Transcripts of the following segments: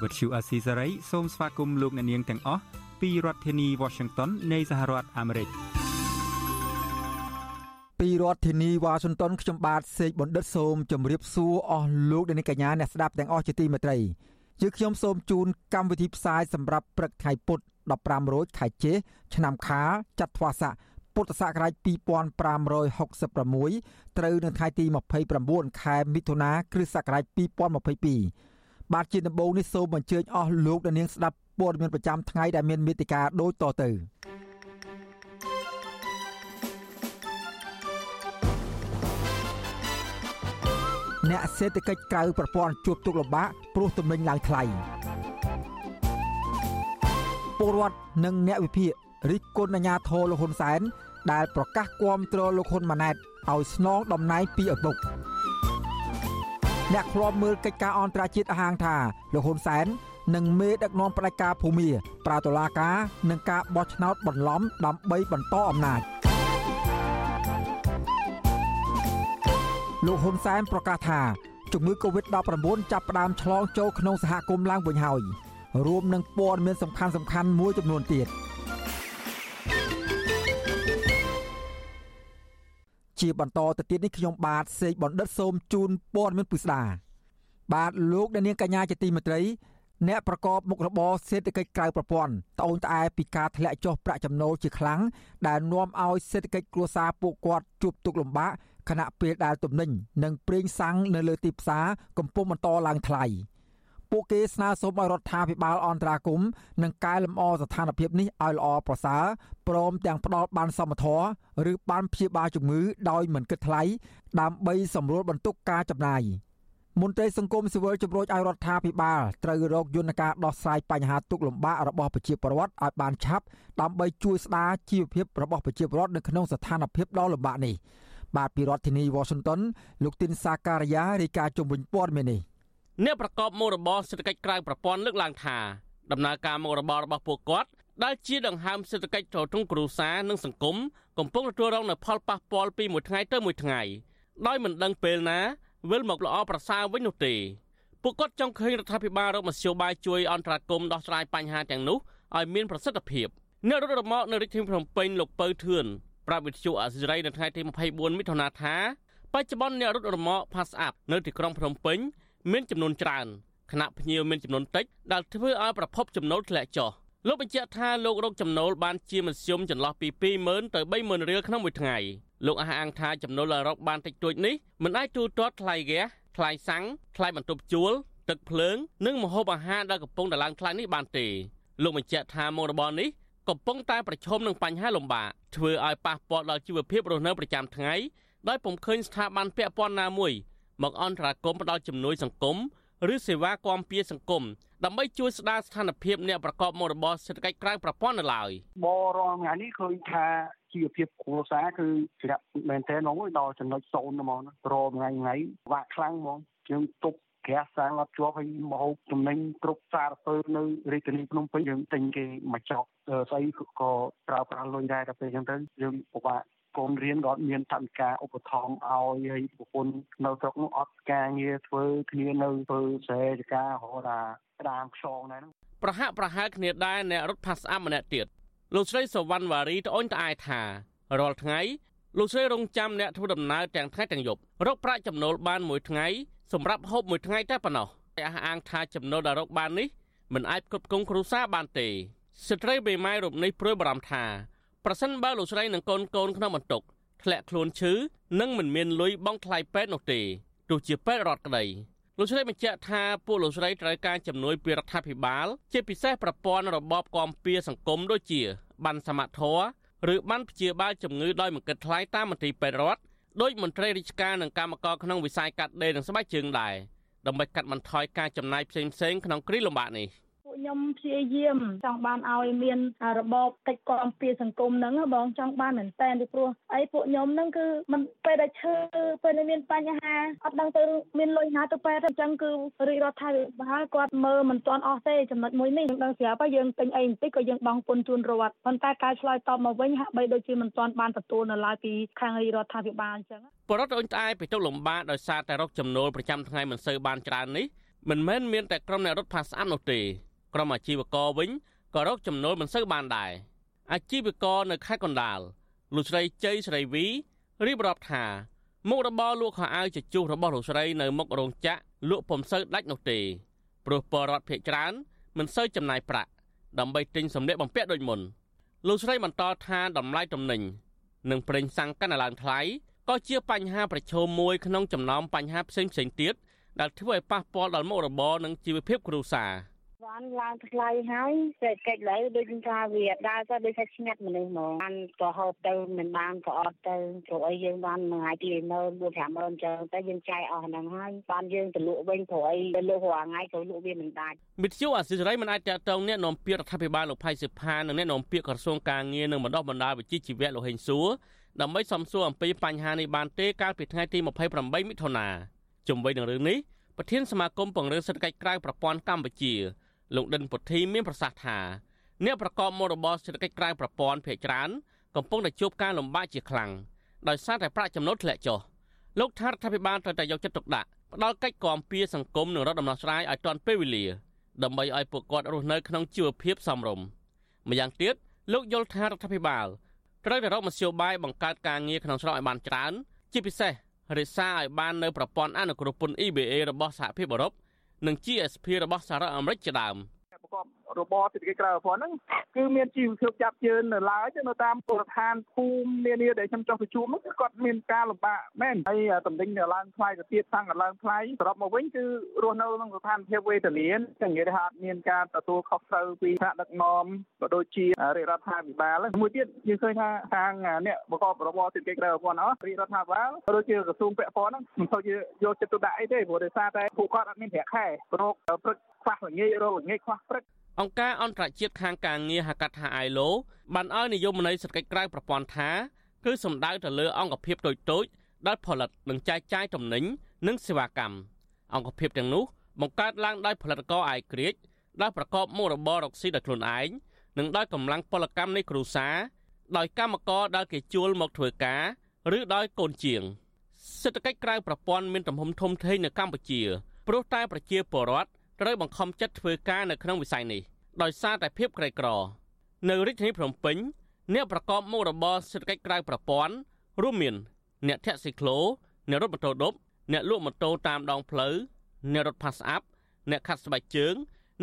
ភាសាខ្មែរ Vuthu Azizi Serai សូមស្វាគមន៍លោកអ្នកនាងទាំងអស់ពីរដ្ឋធានី Washington នៃសហរដ្ឋអាមេរិកពីរដ្ឋធានីវ៉ាស៊ីនតោនខ្ញុំបាទសេកបណ្ឌិតសូមជម្រាបសួរអស់លោកអ្នកនាងកញ្ញាអ្នកស្ដាប់ទាំងអស់ជាទីមេត្រីជាខ្ញុំសូមជូនកម្មវិធីផ្សាយសម្រាប់ព្រឹកថ្ងៃពុធ15រោចខែចេសឆ្នាំខាលចត្វាស័កពុទ្ធសករាជ2566ត្រូវនៅថ្ងៃទី29ខែមិថុនាគ្រិស្តសករាជ2022 បាទជាដំបូងនេះសូមអញ្ជើញអស់លោកអ្នកនាងស្ដាប់ព័ត៌មានប្រចាំថ្ងៃដែលមានមេតិការដូចតទៅអ្នកសេដ្ឋកិច្ចក្រៅប្រព័ន្ធជួបទុកលំបាកព្រោះទំនិញឡើងថ្លៃពលរដ្ឋនិងអ្នកវិភាគរិះគន់អាញាធរលោកហ៊ុនសែនដែលប្រកាសគាំទ្រលោកហ៊ុនម៉ាណែតឲ្យស្នងតំណែងពីឪពុក អ្នកខ្លាំមើលកិច្ចការអន្តរជាតិអះអាងថាលោកហ៊ុនសែននិងមេដឹកនាំផ្ដាច់ការភូមាប្រើតុលាការនឹងការបោះឆ្នោតបន្លំដើម្បីបន្តអំណាចលោកហ៊ុនសែនប្រកាសថាជំងឺ Covid-19 ចាប់ផ្ដើមឆ្លងចូលក្នុងសហគមន៍ឡើងវិញហើយរួមនឹងព័ត៌មានសំខាន់សំខាន់មួយចំនួនទៀត ជាបន្តទៅទៀតនេះខ្ញុំបាទសេកបណ្ឌិតសូមជូនព័ត៌មានពិស្ដាបាទលោកអ្នកនាងកញ្ញាជាទីមេត្រីអ្នកប្រកបមុខរបរសេដ្ឋកិច្ចក្រៅប្រព័ន្ធត្អូញត្អែពីការធ្លាក់ចុះប្រាក់ចំណូលជាខ្លាំងដែលនាំឲ្យសេដ្ឋកិច្ចគ្រួសារពួកគាត់ជួបទុក្ខលំបាកខណៈពេលដែលទំនិញនិងប្រេងសាំងនៅលើទីផ្សារកំពុងបន្តឡើងថ្លៃ ពួកគេស្នើសុំឲ្យរដ្ឋាភិបាលអន្តរាគមន៍និងកែលម្អស្ថានភាពនេះឲ្យល្អប្រសើរព្រមទាំងផ្ដល់បានសមត្ថភាពឬបានព្យាបាលជំងឺដោយមិនគិតថ្លៃដើម្បីសម្រួលបន្ទុកការចំណាយមន្ត្រីសង្គមស៊ីវិលជំរុញឲ្យរដ្ឋាភិបាលត្រូវរកយន្តការដោះស្រាយបញ្ហាទុកលំបាករបស់ប្រជាពលរដ្ឋឲ្យបានឆាប់ដើម្បីជួយស្ដារជីវភាពរបស់ប្រជាពលរដ្ឋនៅក្នុងស្ថានភាពដ៏លំបាកនេះបាទពីរដ្ឋធានី Washington លោកទីនសាការីយ៉ារាយការណ៍ជុំវិញព័ត៌មាននេះ អ្នកប្រកបមុខរបរសេដ្ឋកិច្ចក្រៅប្រព័ន្ធលើកឡើងថាដំណើរការមុខរបររបស់ពួកគាត់ដែលជាដង្ហើមសេដ្ឋកិច្ចចូលក្នុងគ្រួសារនិងសង្គមកំពុងទទួលរងនូវផលប៉ះពាល់ពីមួយថ្ងៃទៅមួយថ្ងៃដោយមិនដឹងពេលណាវិលមកល្អប្រសើរវិញនោះទេពួកគាត់ចង់ឃើញរដ្ឋាភិបាលរកមធ្យោបាយជួយអន្តរាគមន៍ដោះស្រាយបញ្ហាទាំងនោះឲ្យមានប្រសិទ្ធភាពអ្នករត់រមាក់នៅរាជធានីភ្នំពេញលោកពៅធឿនប្រាប់វិទ្យុអសិរ័យនៅថ្ងៃទី24មិថុនាថាបច្ចុប្បន្នអ្នករត់រមាក់ Pass Up នៅទីក្រុងភ្នំពេញ មានចំនួនច្រើនខណៈភ្ញៀវមានចំនួនតិចដែលធ្វើឲ្យប្រភពចំណូលធ្លាក់ចុះលោកបញ្ជាក់ថាលោករកចំណូលបានជាមធ្យមចន្លោះពី20000ទៅ30000រៀលក្នុងមួយថ្ងៃលោកអះអាងថាចំណូលរកបានតិចតួចនេះមិនអាចទូទាត់ថ្លៃហ្គាសថ្លៃសាំងថ្លៃបន្ទប់ជួលទឹកភ្លើងនិងម្ហូបអាហារដែលកំពុងតែឡើងថ្លៃនេះបានទេលោកបញ្ជាក់ថាមុខរបរនេះកំពុងតែប្រឈមនឹងបញ្ហាលំបាកធ្វើឲ្យប៉ះពាល់ដល់ជីវភាពរស់នៅប្រចាំថ្ងៃដោយពុំឃើញស្ថាប័នពាក់ព័ន្ធណាមួយ មកអន្តរាគមន៍ផ្ដល់ជំនួយសង្គមឬសេវាគាំពារសង្គមដើម្បីជួយស្ដារស្ថានភាពអ្នកប្រកបមុខរបរសេដ្ឋកិច្ចក្រៅប្រព័ន្ធនៅឡើយបរងថ្ងៃនេះឃើញថាជីវភាពគ្រួសារគឺច្រាក់មែនទែនហ្មងដល់ចំណុចសូន្យហ្មងរមថ្ងៃថ្ងៃវាក់ខ្លាំងហ្មងយើងទប់ក្រាសសាំងអត់ជាប់ឲ្យមហូបចំណេញគ្រប់សារពើនៅរាជធានីភ្នំពេញយើងទិញគេមកចោកស្អីក៏ប្រើប្រាស់លុយដែរតែពេលអញ្ចឹងទៅយើងពិបាក កូនរៀនក៏អត់មានថវិកាឧបត្ថម្ភឲ្យហើយប្រពន្ធនៅស្រុកនោះអត់ការងារធ្វើគ្នានៅធ្វើស្រែចការរហូតដល់ក្តាមខ្យងដែរហ្នឹងប្រហាក់ប្រហែលគ្នាដែរអ្នករត់ផាសអាប់ម្នាក់ទៀតលោកស្រីសវណ្ណវ៉ារីត្អូញត្អែថារាល់ថ្ងៃលោកស្រីរងចាំអ្នកធ្វើដំណើរទាំងថ្ងៃទាំងយប់រកប្រាក់ចំណូលបានមួយថ្ងៃសម្រាប់ហូបមួយថ្ងៃតែប៉ុណ្ណោះអះអាងថាចំណូលដែលរកបាននេះមិនអាចផ្គត់ផ្គង់គ្រួសារបានទេស្ត្រីបេម៉ាយរូបនេះព្រួយបារម្ភថា ប្រសិនបើលោកស្រីនិងកូនកូនក្នុងបន្ទុកធ្លាក់ខ្លួនឈឺនិងមិនមានលុយបង់ថ្លៃពេទ្យនោះទេទោះជាពេទ្យរដ្ឋក្តីលោកស្រីបញ្ជាក់ថាពួកលោកស្រីត្រូវការជំនួយពីរដ្ឋាភិបាល ជាពិសេសប្រព័ន្ធរបបគាំពារសង្គមដូចជាបានសមត្ថធរឬបានព្យាបាលជំងឺដោយមិនគិតថ្លៃតាមមន្ទីរពេទ្យរដ្ឋដោយមន្ត្រីរាជការនិងកម្មករក្នុងវិស័យកាត់ដេរនិងស្បែកជើងដែរដើម្បីកាត់បន្ថយការចំណាយផ្សេងៗក្នុងគ្រាលំបាកនេះយ ខ្ញុំព្យាយាមចង់បានឲ្យមានរបបកិច្ចគាំពារសង្គមហ្នឹងបងចង់បានមែនតើពីព្រោះអីពួកខ្ញុំហ្នឹងគឺมันពេលដែលឈឺពេលដែលមានបញ្ហាអត់ដឹងទៅមានលុយណាទៅពេទ្យអញ្ចឹងគឺរាជរដ្ឋាភិបាលគាត់មើលមិនទាន់អស់ទេចំណុចមួយនេះយើងដឹងស្រាប់ហើយយើងទិញអីបន្តិចក៏យើងបង់ពន្ធជូនរដ្ឋប៉ុន្តែការឆ្លើយតបមកវិញហាក់បីដូចជាមិនទាន់បានទទួលនៅឡើយពីខាងរាជរដ្ឋាភិបាលអញ្ចឹងបរដ្ឋអូនត្អែពីទុកលំបាកដោយសារតែរកចំណូលប្រចាំថ្ងៃមិនសូវបានច្រើននេះមិនមែនមានតែក្រុមអ្នករត់ផាសស្អាតនោះទេ ក្រុមអាជីវករវិញក៏រកចំណូលមិនសូវបានដែរអាជីវករនៅខេត្តកណ្ដាលលោកស្រីជ័យស្រីវីរៀបរាប់ថាមុខរបរលក់ខោអាវជជុះរបស់លោកស្រីនៅមុខរោងចក្រលក់ពុំសូវដាច់នោះទេព្រោះពលរដ្ឋភ័យច្រើនមិនសូវចំណាយប្រាក់ដើម្បីទិញសម្លៀកបំពាក់ដូចមុនលោកស្រីបន្តថាតម្លៃទំនិញនិងប្រេងសាំងកាន់តែឡើងថ្លៃក៏ជាបញ្ហាប្រឈមមួយក្នុងចំណោមបញ្ហាផ្សេងៗទៀតដែលធ្វើឲ្យប៉ះពាល់ដល់មុខរបរនិងជីវភាពគ្រួសារ។ បានឡើងថ្លៃហើយសេដ្ឋកិច្ចលើដូចថាវាដើរទៅដូចថាឆ្ងាត់មនុស្សហ្មងបានក៏ហូបទៅមិនបានក៏អត់ទៅព្រោះអីយើងបានមួយថ្ងៃទី10000 4 50000អញ្ចឹងទៅយើងចាយអស់ហ្នឹងហើយបានយើងទៅលក់វិញព្រោះអីទៅលក់រាល់ថ្ងៃក៏លក់វាមិនដាច់មិទ្យុអសិរ័យមិនអាចតតងអ្នកនាំពាក្យរដ្ឋាភិបាលលោកផៃសិផានិងអ្នកនាំពាក្យក្រសួងការងារនិងបណ្ដុះបណ្ដាលវិជ្ជាជីវៈលោកហេងសួរដើម្បីសំសួរអំពីបញ្ហានេះបានទេកាលពីថ្ងៃទី28មិថុនាជំវិញនឹងរឿងនេះប្រធានសមាគមពង្រឹងសេដ្ឋកិច្ចក្រៅប្រព័ន្ធកម្ពុជា លោកដិនពុទ្ធីមានប្រសាសន៍ថាអ្នកប្រកបមុខរបរសេដ្ឋកិច្ចក្រៅប្រព័ន្ធភ ieck ច្រើនកំពុងតែជួបការលំបាកជាខ្លាំងដោយសារតែប្រាក់ចំណូលធ្លាក់ចុះលោកថារដ្ឋាភិបាលត្រូវតែយកចិត្តទុកដាក់ផ្ដល់កិច្ចគាំពារសង្គមនិងរដ្ឋដំណោះស្រាយឲ្យទាន់ពេលវេលាដើម្បីឲ្យពួកគាត់រស់នៅក្នុងជីវភាពសមរម្យម្យ៉ាងទៀតលោកយល់ថារដ្ឋាភិបាលត្រូវតែរកមធ្យោបាយបង្កើតការងារក្នុងស្រុកឲ្យបានច្រើនជាពិសេសរក្សាឲ្យបាននៅប្រព័ន្ធអនុគ្រោះពន្ធ EBA របស់សហភាពអឺរ៉ុប និង GSP របស់សហរដ្ឋអាមេរិកជាដើមប្រកបរបរសេដ្ឋកិច្ចក្រៅប្រព័ន្ធហ្នឹងគឺមានជីវភាពចាប់ជើងនៅឡើយនៅតាមពលរដ្ឋានភូមិនានាដែលខ្ញុំចោះប្រជុំហ្នឹងគាត់មានការលំបាកមែនហើយតំណែងឡើងថ្លៃទៅទៀតសាំងឡើងថ្លៃសរុបមកវិញគឺរស់នៅក្នុងស្ថានភាពវេទនាចឹងនិយាយថាមានការទទួលខុសត្រូវពីថ្នាក់ដឹកនាំក៏ដូចជារាជរដ្ឋាភិបាលមួយទៀតយើងឃើញថាខាងអ្នកប្រកបរបរសេដ្ឋកិច្ចក្រៅប្រព័ន្ធអស់រាជរដ្ឋាភិបាលក៏ដូចជាក្រសួងពាក់ព័ន្ធហ្នឹងមិនសូវជាយកចិត្តទុកដាក់អីទេព្រោះដោយសារតែពួកគាត់អត់មានប្រាក់ខែរោគព្រឹកខ្វះល្ងាចរោគល្ងាចខ្វះព្រឹក អង្គការអន្តរជាតិខាងការងារហៅកាត់ថា ILO បានឲ្យនិយមន័យសេដ្ឋកិច្ចក្រៅប្រព័ន្ធថាគឺសំដៅទៅលើអង្គភាពតូចតូចដែលផលិតនិងចែកចាយទំនិញនិងសេវាកម្មអង្គភាពទាំងនោះបង្កើតឡើងដោយផលិតករអាយក្រិចដែលប្រកបមុខរបររកស៊ីដោយខ្លួនឯងនិងដោយកម្លាំងពលកម្មនៃគ្រួសារដោយកម្មករដែលគេជួលមកធ្វើការឬដោយកូនជាងសេដ្ឋកិច្ចក្រៅប្រព័ន្ធមានទំហំធំធេងនៅកម្ពុជាព្រោះតែប្រជាពលរដ្ឋ ត្រូវបង្ខំចិត្តធ្វើការនៅក្នុងវិស័យនេះដោយសារតែភាពក្រីក្រ នៅរាជធានីភ្នំពេញអ្នកប្រកបមុខរបរសេដ្ឋកិច្ចក្រៅប្រព័ន្ធរួមមាន អ្នកធាក់ស៊ីក្លូអ្នករត់ម៉ូតូឌុបអ្នកលក់ម៉ូតូតាមដងផ្លូវអ្នករត់ផាសអាប់អ្នកខាត់ស្បែកជើង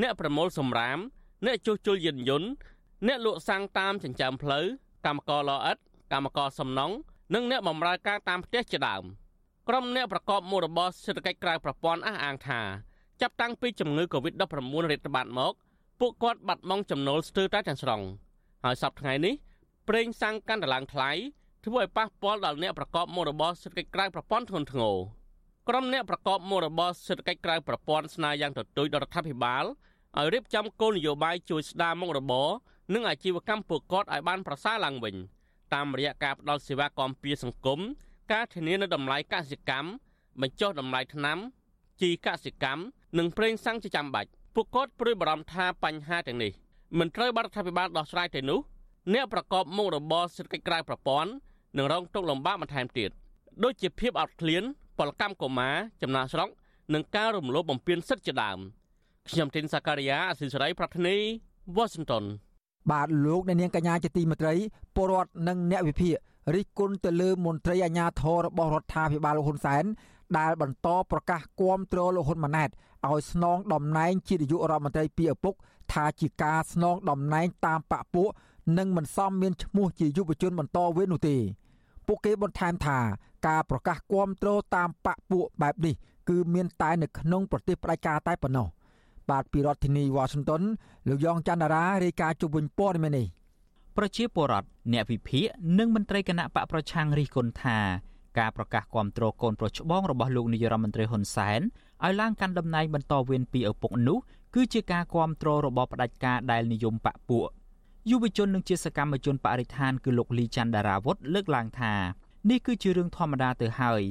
អ្នកប្រមូលសម្រាម អ្នកជួសជុលយានយន្តអ្នកលក់សាំងតាមចិញ្ចើមផ្លូវកម្មករលអិតកម្មករសំណង់និងអ្នកបម្រើការតាមផ្ទះជាដើមក្រុមអ្នកប្រកបមុខរបរសេដ្ឋកិច្ចក្រៅប្រព័ន្ធអះអាងថា ចាប់តាំងពីជំងឺ Covid-19 រាតត្បាតមកពួកគាត់បាត់បង់ចំណូលស្ទើរតែទាំងស្រុងហើយសប្តាហ៍ថ្ងៃនេះប្រេងសាំងកាន់តែឡើងថ្លៃធ្វើឲ្យប៉ះពាល់ដល់អ្នកប្រកបមុខរបរសេដ្ឋកិច្ចក្រៅប្រព័ន្ធធ្ងន់ធ្ងរក្រុមអ្នកប្រកបមុខរបរសេដ្ឋកិច្ចក្រៅប្រព័ន្ធស្នើយ៉ាងទទូចដល់រដ្ឋាភិបាលឲ្យរៀបចំគោលនយោបាយជួយស្ដារមុខរបរនិងអាជីវកម្មពួកគាត់ឲ្យបានប្រសើរឡើងវិញតាមរយៈការផ្តល់សេវាគាំពារសង្គមការធានានៅតម្លៃកសិកម្មបញ្ចុះតម្លៃថ្នាំ ជីកសិកម្មនិងប្រេងសាំងជាចាំបាច់ពួកគាត់ព្រួយបារម្ភថាបញ្ហាទាំងនេះមិនត្រូវបានរដ្ឋាភិបាលដោះស្រាយទេនោះអ្នកប្រកបមុខរបរសេដ្ឋកិច្ចក្រៅប្រព័ន្ធនឹងរងទុក្ខលំបាកបន្ថែមទៀតដូចជាភាពអត់ឃ្លានពលកម្មកុមារចំណាស្រុកនិងការរំលោភបំពានសិទ្ធិជាដើមខ្ញុំធីនសាការីយ៉ាអសិលសេរីប្រធានីវ៉ាស៊ីនតោនបាទលោកអ្នកនាងកញ្ញាជាទីមេត្រីពលរដ្ឋនិងអ្នកវិភាគរិះគន់ទៅលើមន្ត្រីអាជ្ញាធររបស់រដ្ឋាភិបាលលោកហ៊ុនសែន ដែលបន្តប្រកាសគាំទ្រលោកហ៊ុនម៉ាណែតឲ្យស្នងតំណែងជានាយករដ្ឋមន្ត្រីពីឪពុក ថាជាការស្នងតំណែងតាមបពពួកនិងមិនសមមានឈ្មោះជាយុវជនបន្តវេននោះទេពួកគេបន្ថែមថាការប្រកាសគាំទ្រតាមបពពួកបែបនេះគឺមានតែនៅក្នុងប្រទេសផ្ដាច់ការតែប៉ុណ្ណោះបាទពីរដ្ឋធានី Washington លោកយ៉ងច័ន្ទរារាយការណ៍ជុំវិញព័ត៌មាននេះប្រជាពលរដ្ឋអ្នកវិភាគនិងមន្ត្រីគណៈបកប្រឆាំងរិះគន់ថា ការប្រកាសគាំទ្រកូនប្រុសច្បងរបស់លោកនាយរដ្ឋមន្ត្រីហ៊ុនសែនឲ្យឡើងកាន់តំណែងបន្តវេនពីឪពុកនោះគឺជាការគ្រប់គ្រងរបស់ផ្ដាច់ការដែលនិយមបកពួកយុវជននិងជាសកម្មជនបរិស្ថានគឺលោកលីច័ន្ទដារាវុធលើកឡើងថានេះគឺជារឿងធម្មតាទៅហើយ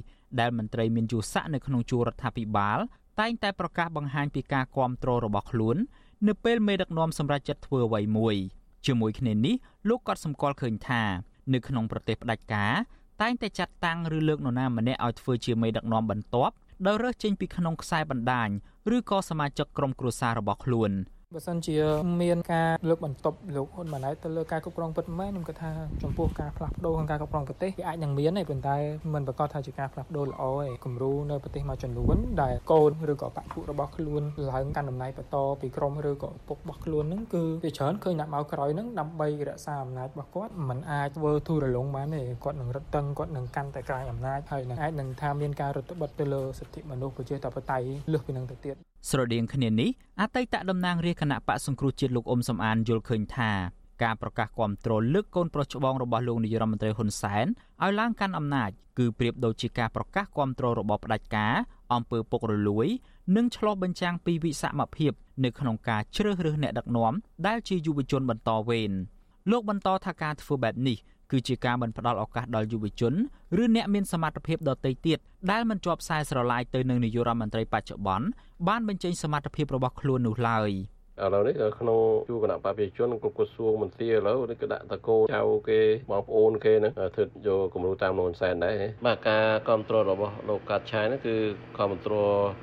ដែលមន្ត្រីមានយុស័កនៅក្នុងជួររដ្ឋាភិបាល តែងតែប្រកាសបង្ហាញពីការគ្រប់គ្រងរបស់ខ្លួននៅពេលមេដឹកនាំសម្រាប់ចិត្តធ្វើអ្វីមួយជាមួយគ្នានេះលោកក៏សម្គាល់ឃើញថា នៅក្នុងប្រទេសផ្ដាច់ការ តែងតែចាត់តាំងឬលើកនរណាម្នាក់ឲ្យធ្វើជាមេដឹកនាំបន្ទាប់ដោយរើសចេញពីក្នុងខ្សែបណ្ដាញឬក៏សមាជិកក្រុមគ្រួសាររបស់ខ្លួន។ បើសិនជាមានការលើកបន្ទប់លោកហ៊ុនម៉ាណែតទៅលើការគ្រប់គ្រងពិតមែនខ្ញុំគិតថាចំពោះការផ្លាស់ប្ដូរក្នុងការគ្រប់គ្រងប្រទេសវាអាចនឹងមានទេប៉ុន្តែមិនប្រកាសថាជាការផ្លាស់ប្ដូរល្អទេគំរូនៅប្រទេសមួយចំនួនដែលកូនឬក៏បព្វពួករបស់ខ្លួនឡើងកាន់តំណែងបន្តពីក្រុមឬក៏ឪពុករបស់ខ្លួនហ្នឹងគឺវាច្រើនឃើញដាក់មកក្រោយហ្នឹងដើម្បីរក្សាអំណាចរបស់គាត់มันអាចធ្វើទូរលងបានទេគាត់នឹងរឹតបន្តឹងគាត់នឹងកាន់តែក្រាញអំណាចហើយនឹងអាចនឹងថាមានការរដ្ឋបတ်ទៅលើសិទ្ធិមនុស្សប្រជាធិបតេយ្យលើសពីនឹងទៅទៀត ស្រដៀងគ្នានេះអតីតតំណាងរាជគណៈបកសង្គ្រោះជាតិលោកអ៊ុំសំអានយល់ឃើញថាការប្រកាសគាំទ្រលើកកូនប្រុសច្បងរបស់លោកនាយរដ្ឋមន្ត្រីហ៊ុនសែនឲ្យឡើងកាន់អំណាចគឺប្រៀបដូចជាការប្រកាសគាំទ្ររបស់ផ្ដាច់ការអំពើពុករលួយ និងឆ្លោះបញ្ចាំងពីវិសមភាពនៅក្នុងការជ្រើសរើសអ្នកដឹកនាំដែលជាយុវជនបន្តវេនលោកបន្តថាការធ្វើបែបនេះ គឺជាការមិនផ្ដល់ឱកាសដល់យុវជនឬអ្នកមានសមត្ថភាពដទៃទៀតដែលមិនជាប់ខ្សែស្រឡាយទៅនឹងនាយករដ្ឋមន្ត្រីបច្ចុប្បន្នបានបញ្ចេញសមត្ថភាពរបស់ខ្លួននោះឡើយ។ ឥឡូវនេះក្នុងជួរគណៈបព្វជិជនគ្រប់ក្រសួងមន្ត្រីឥឡូវនេះក៏ដាក់តកោចៅគេបងប្អូនគេហ្នឹងធ្វើយកគំរូតាមលោកសែនដែរបាទការគ្រប់គ្រងរបស់លោកកាត់ឆាយហ្នឹងគឺគ្រប់គ្រ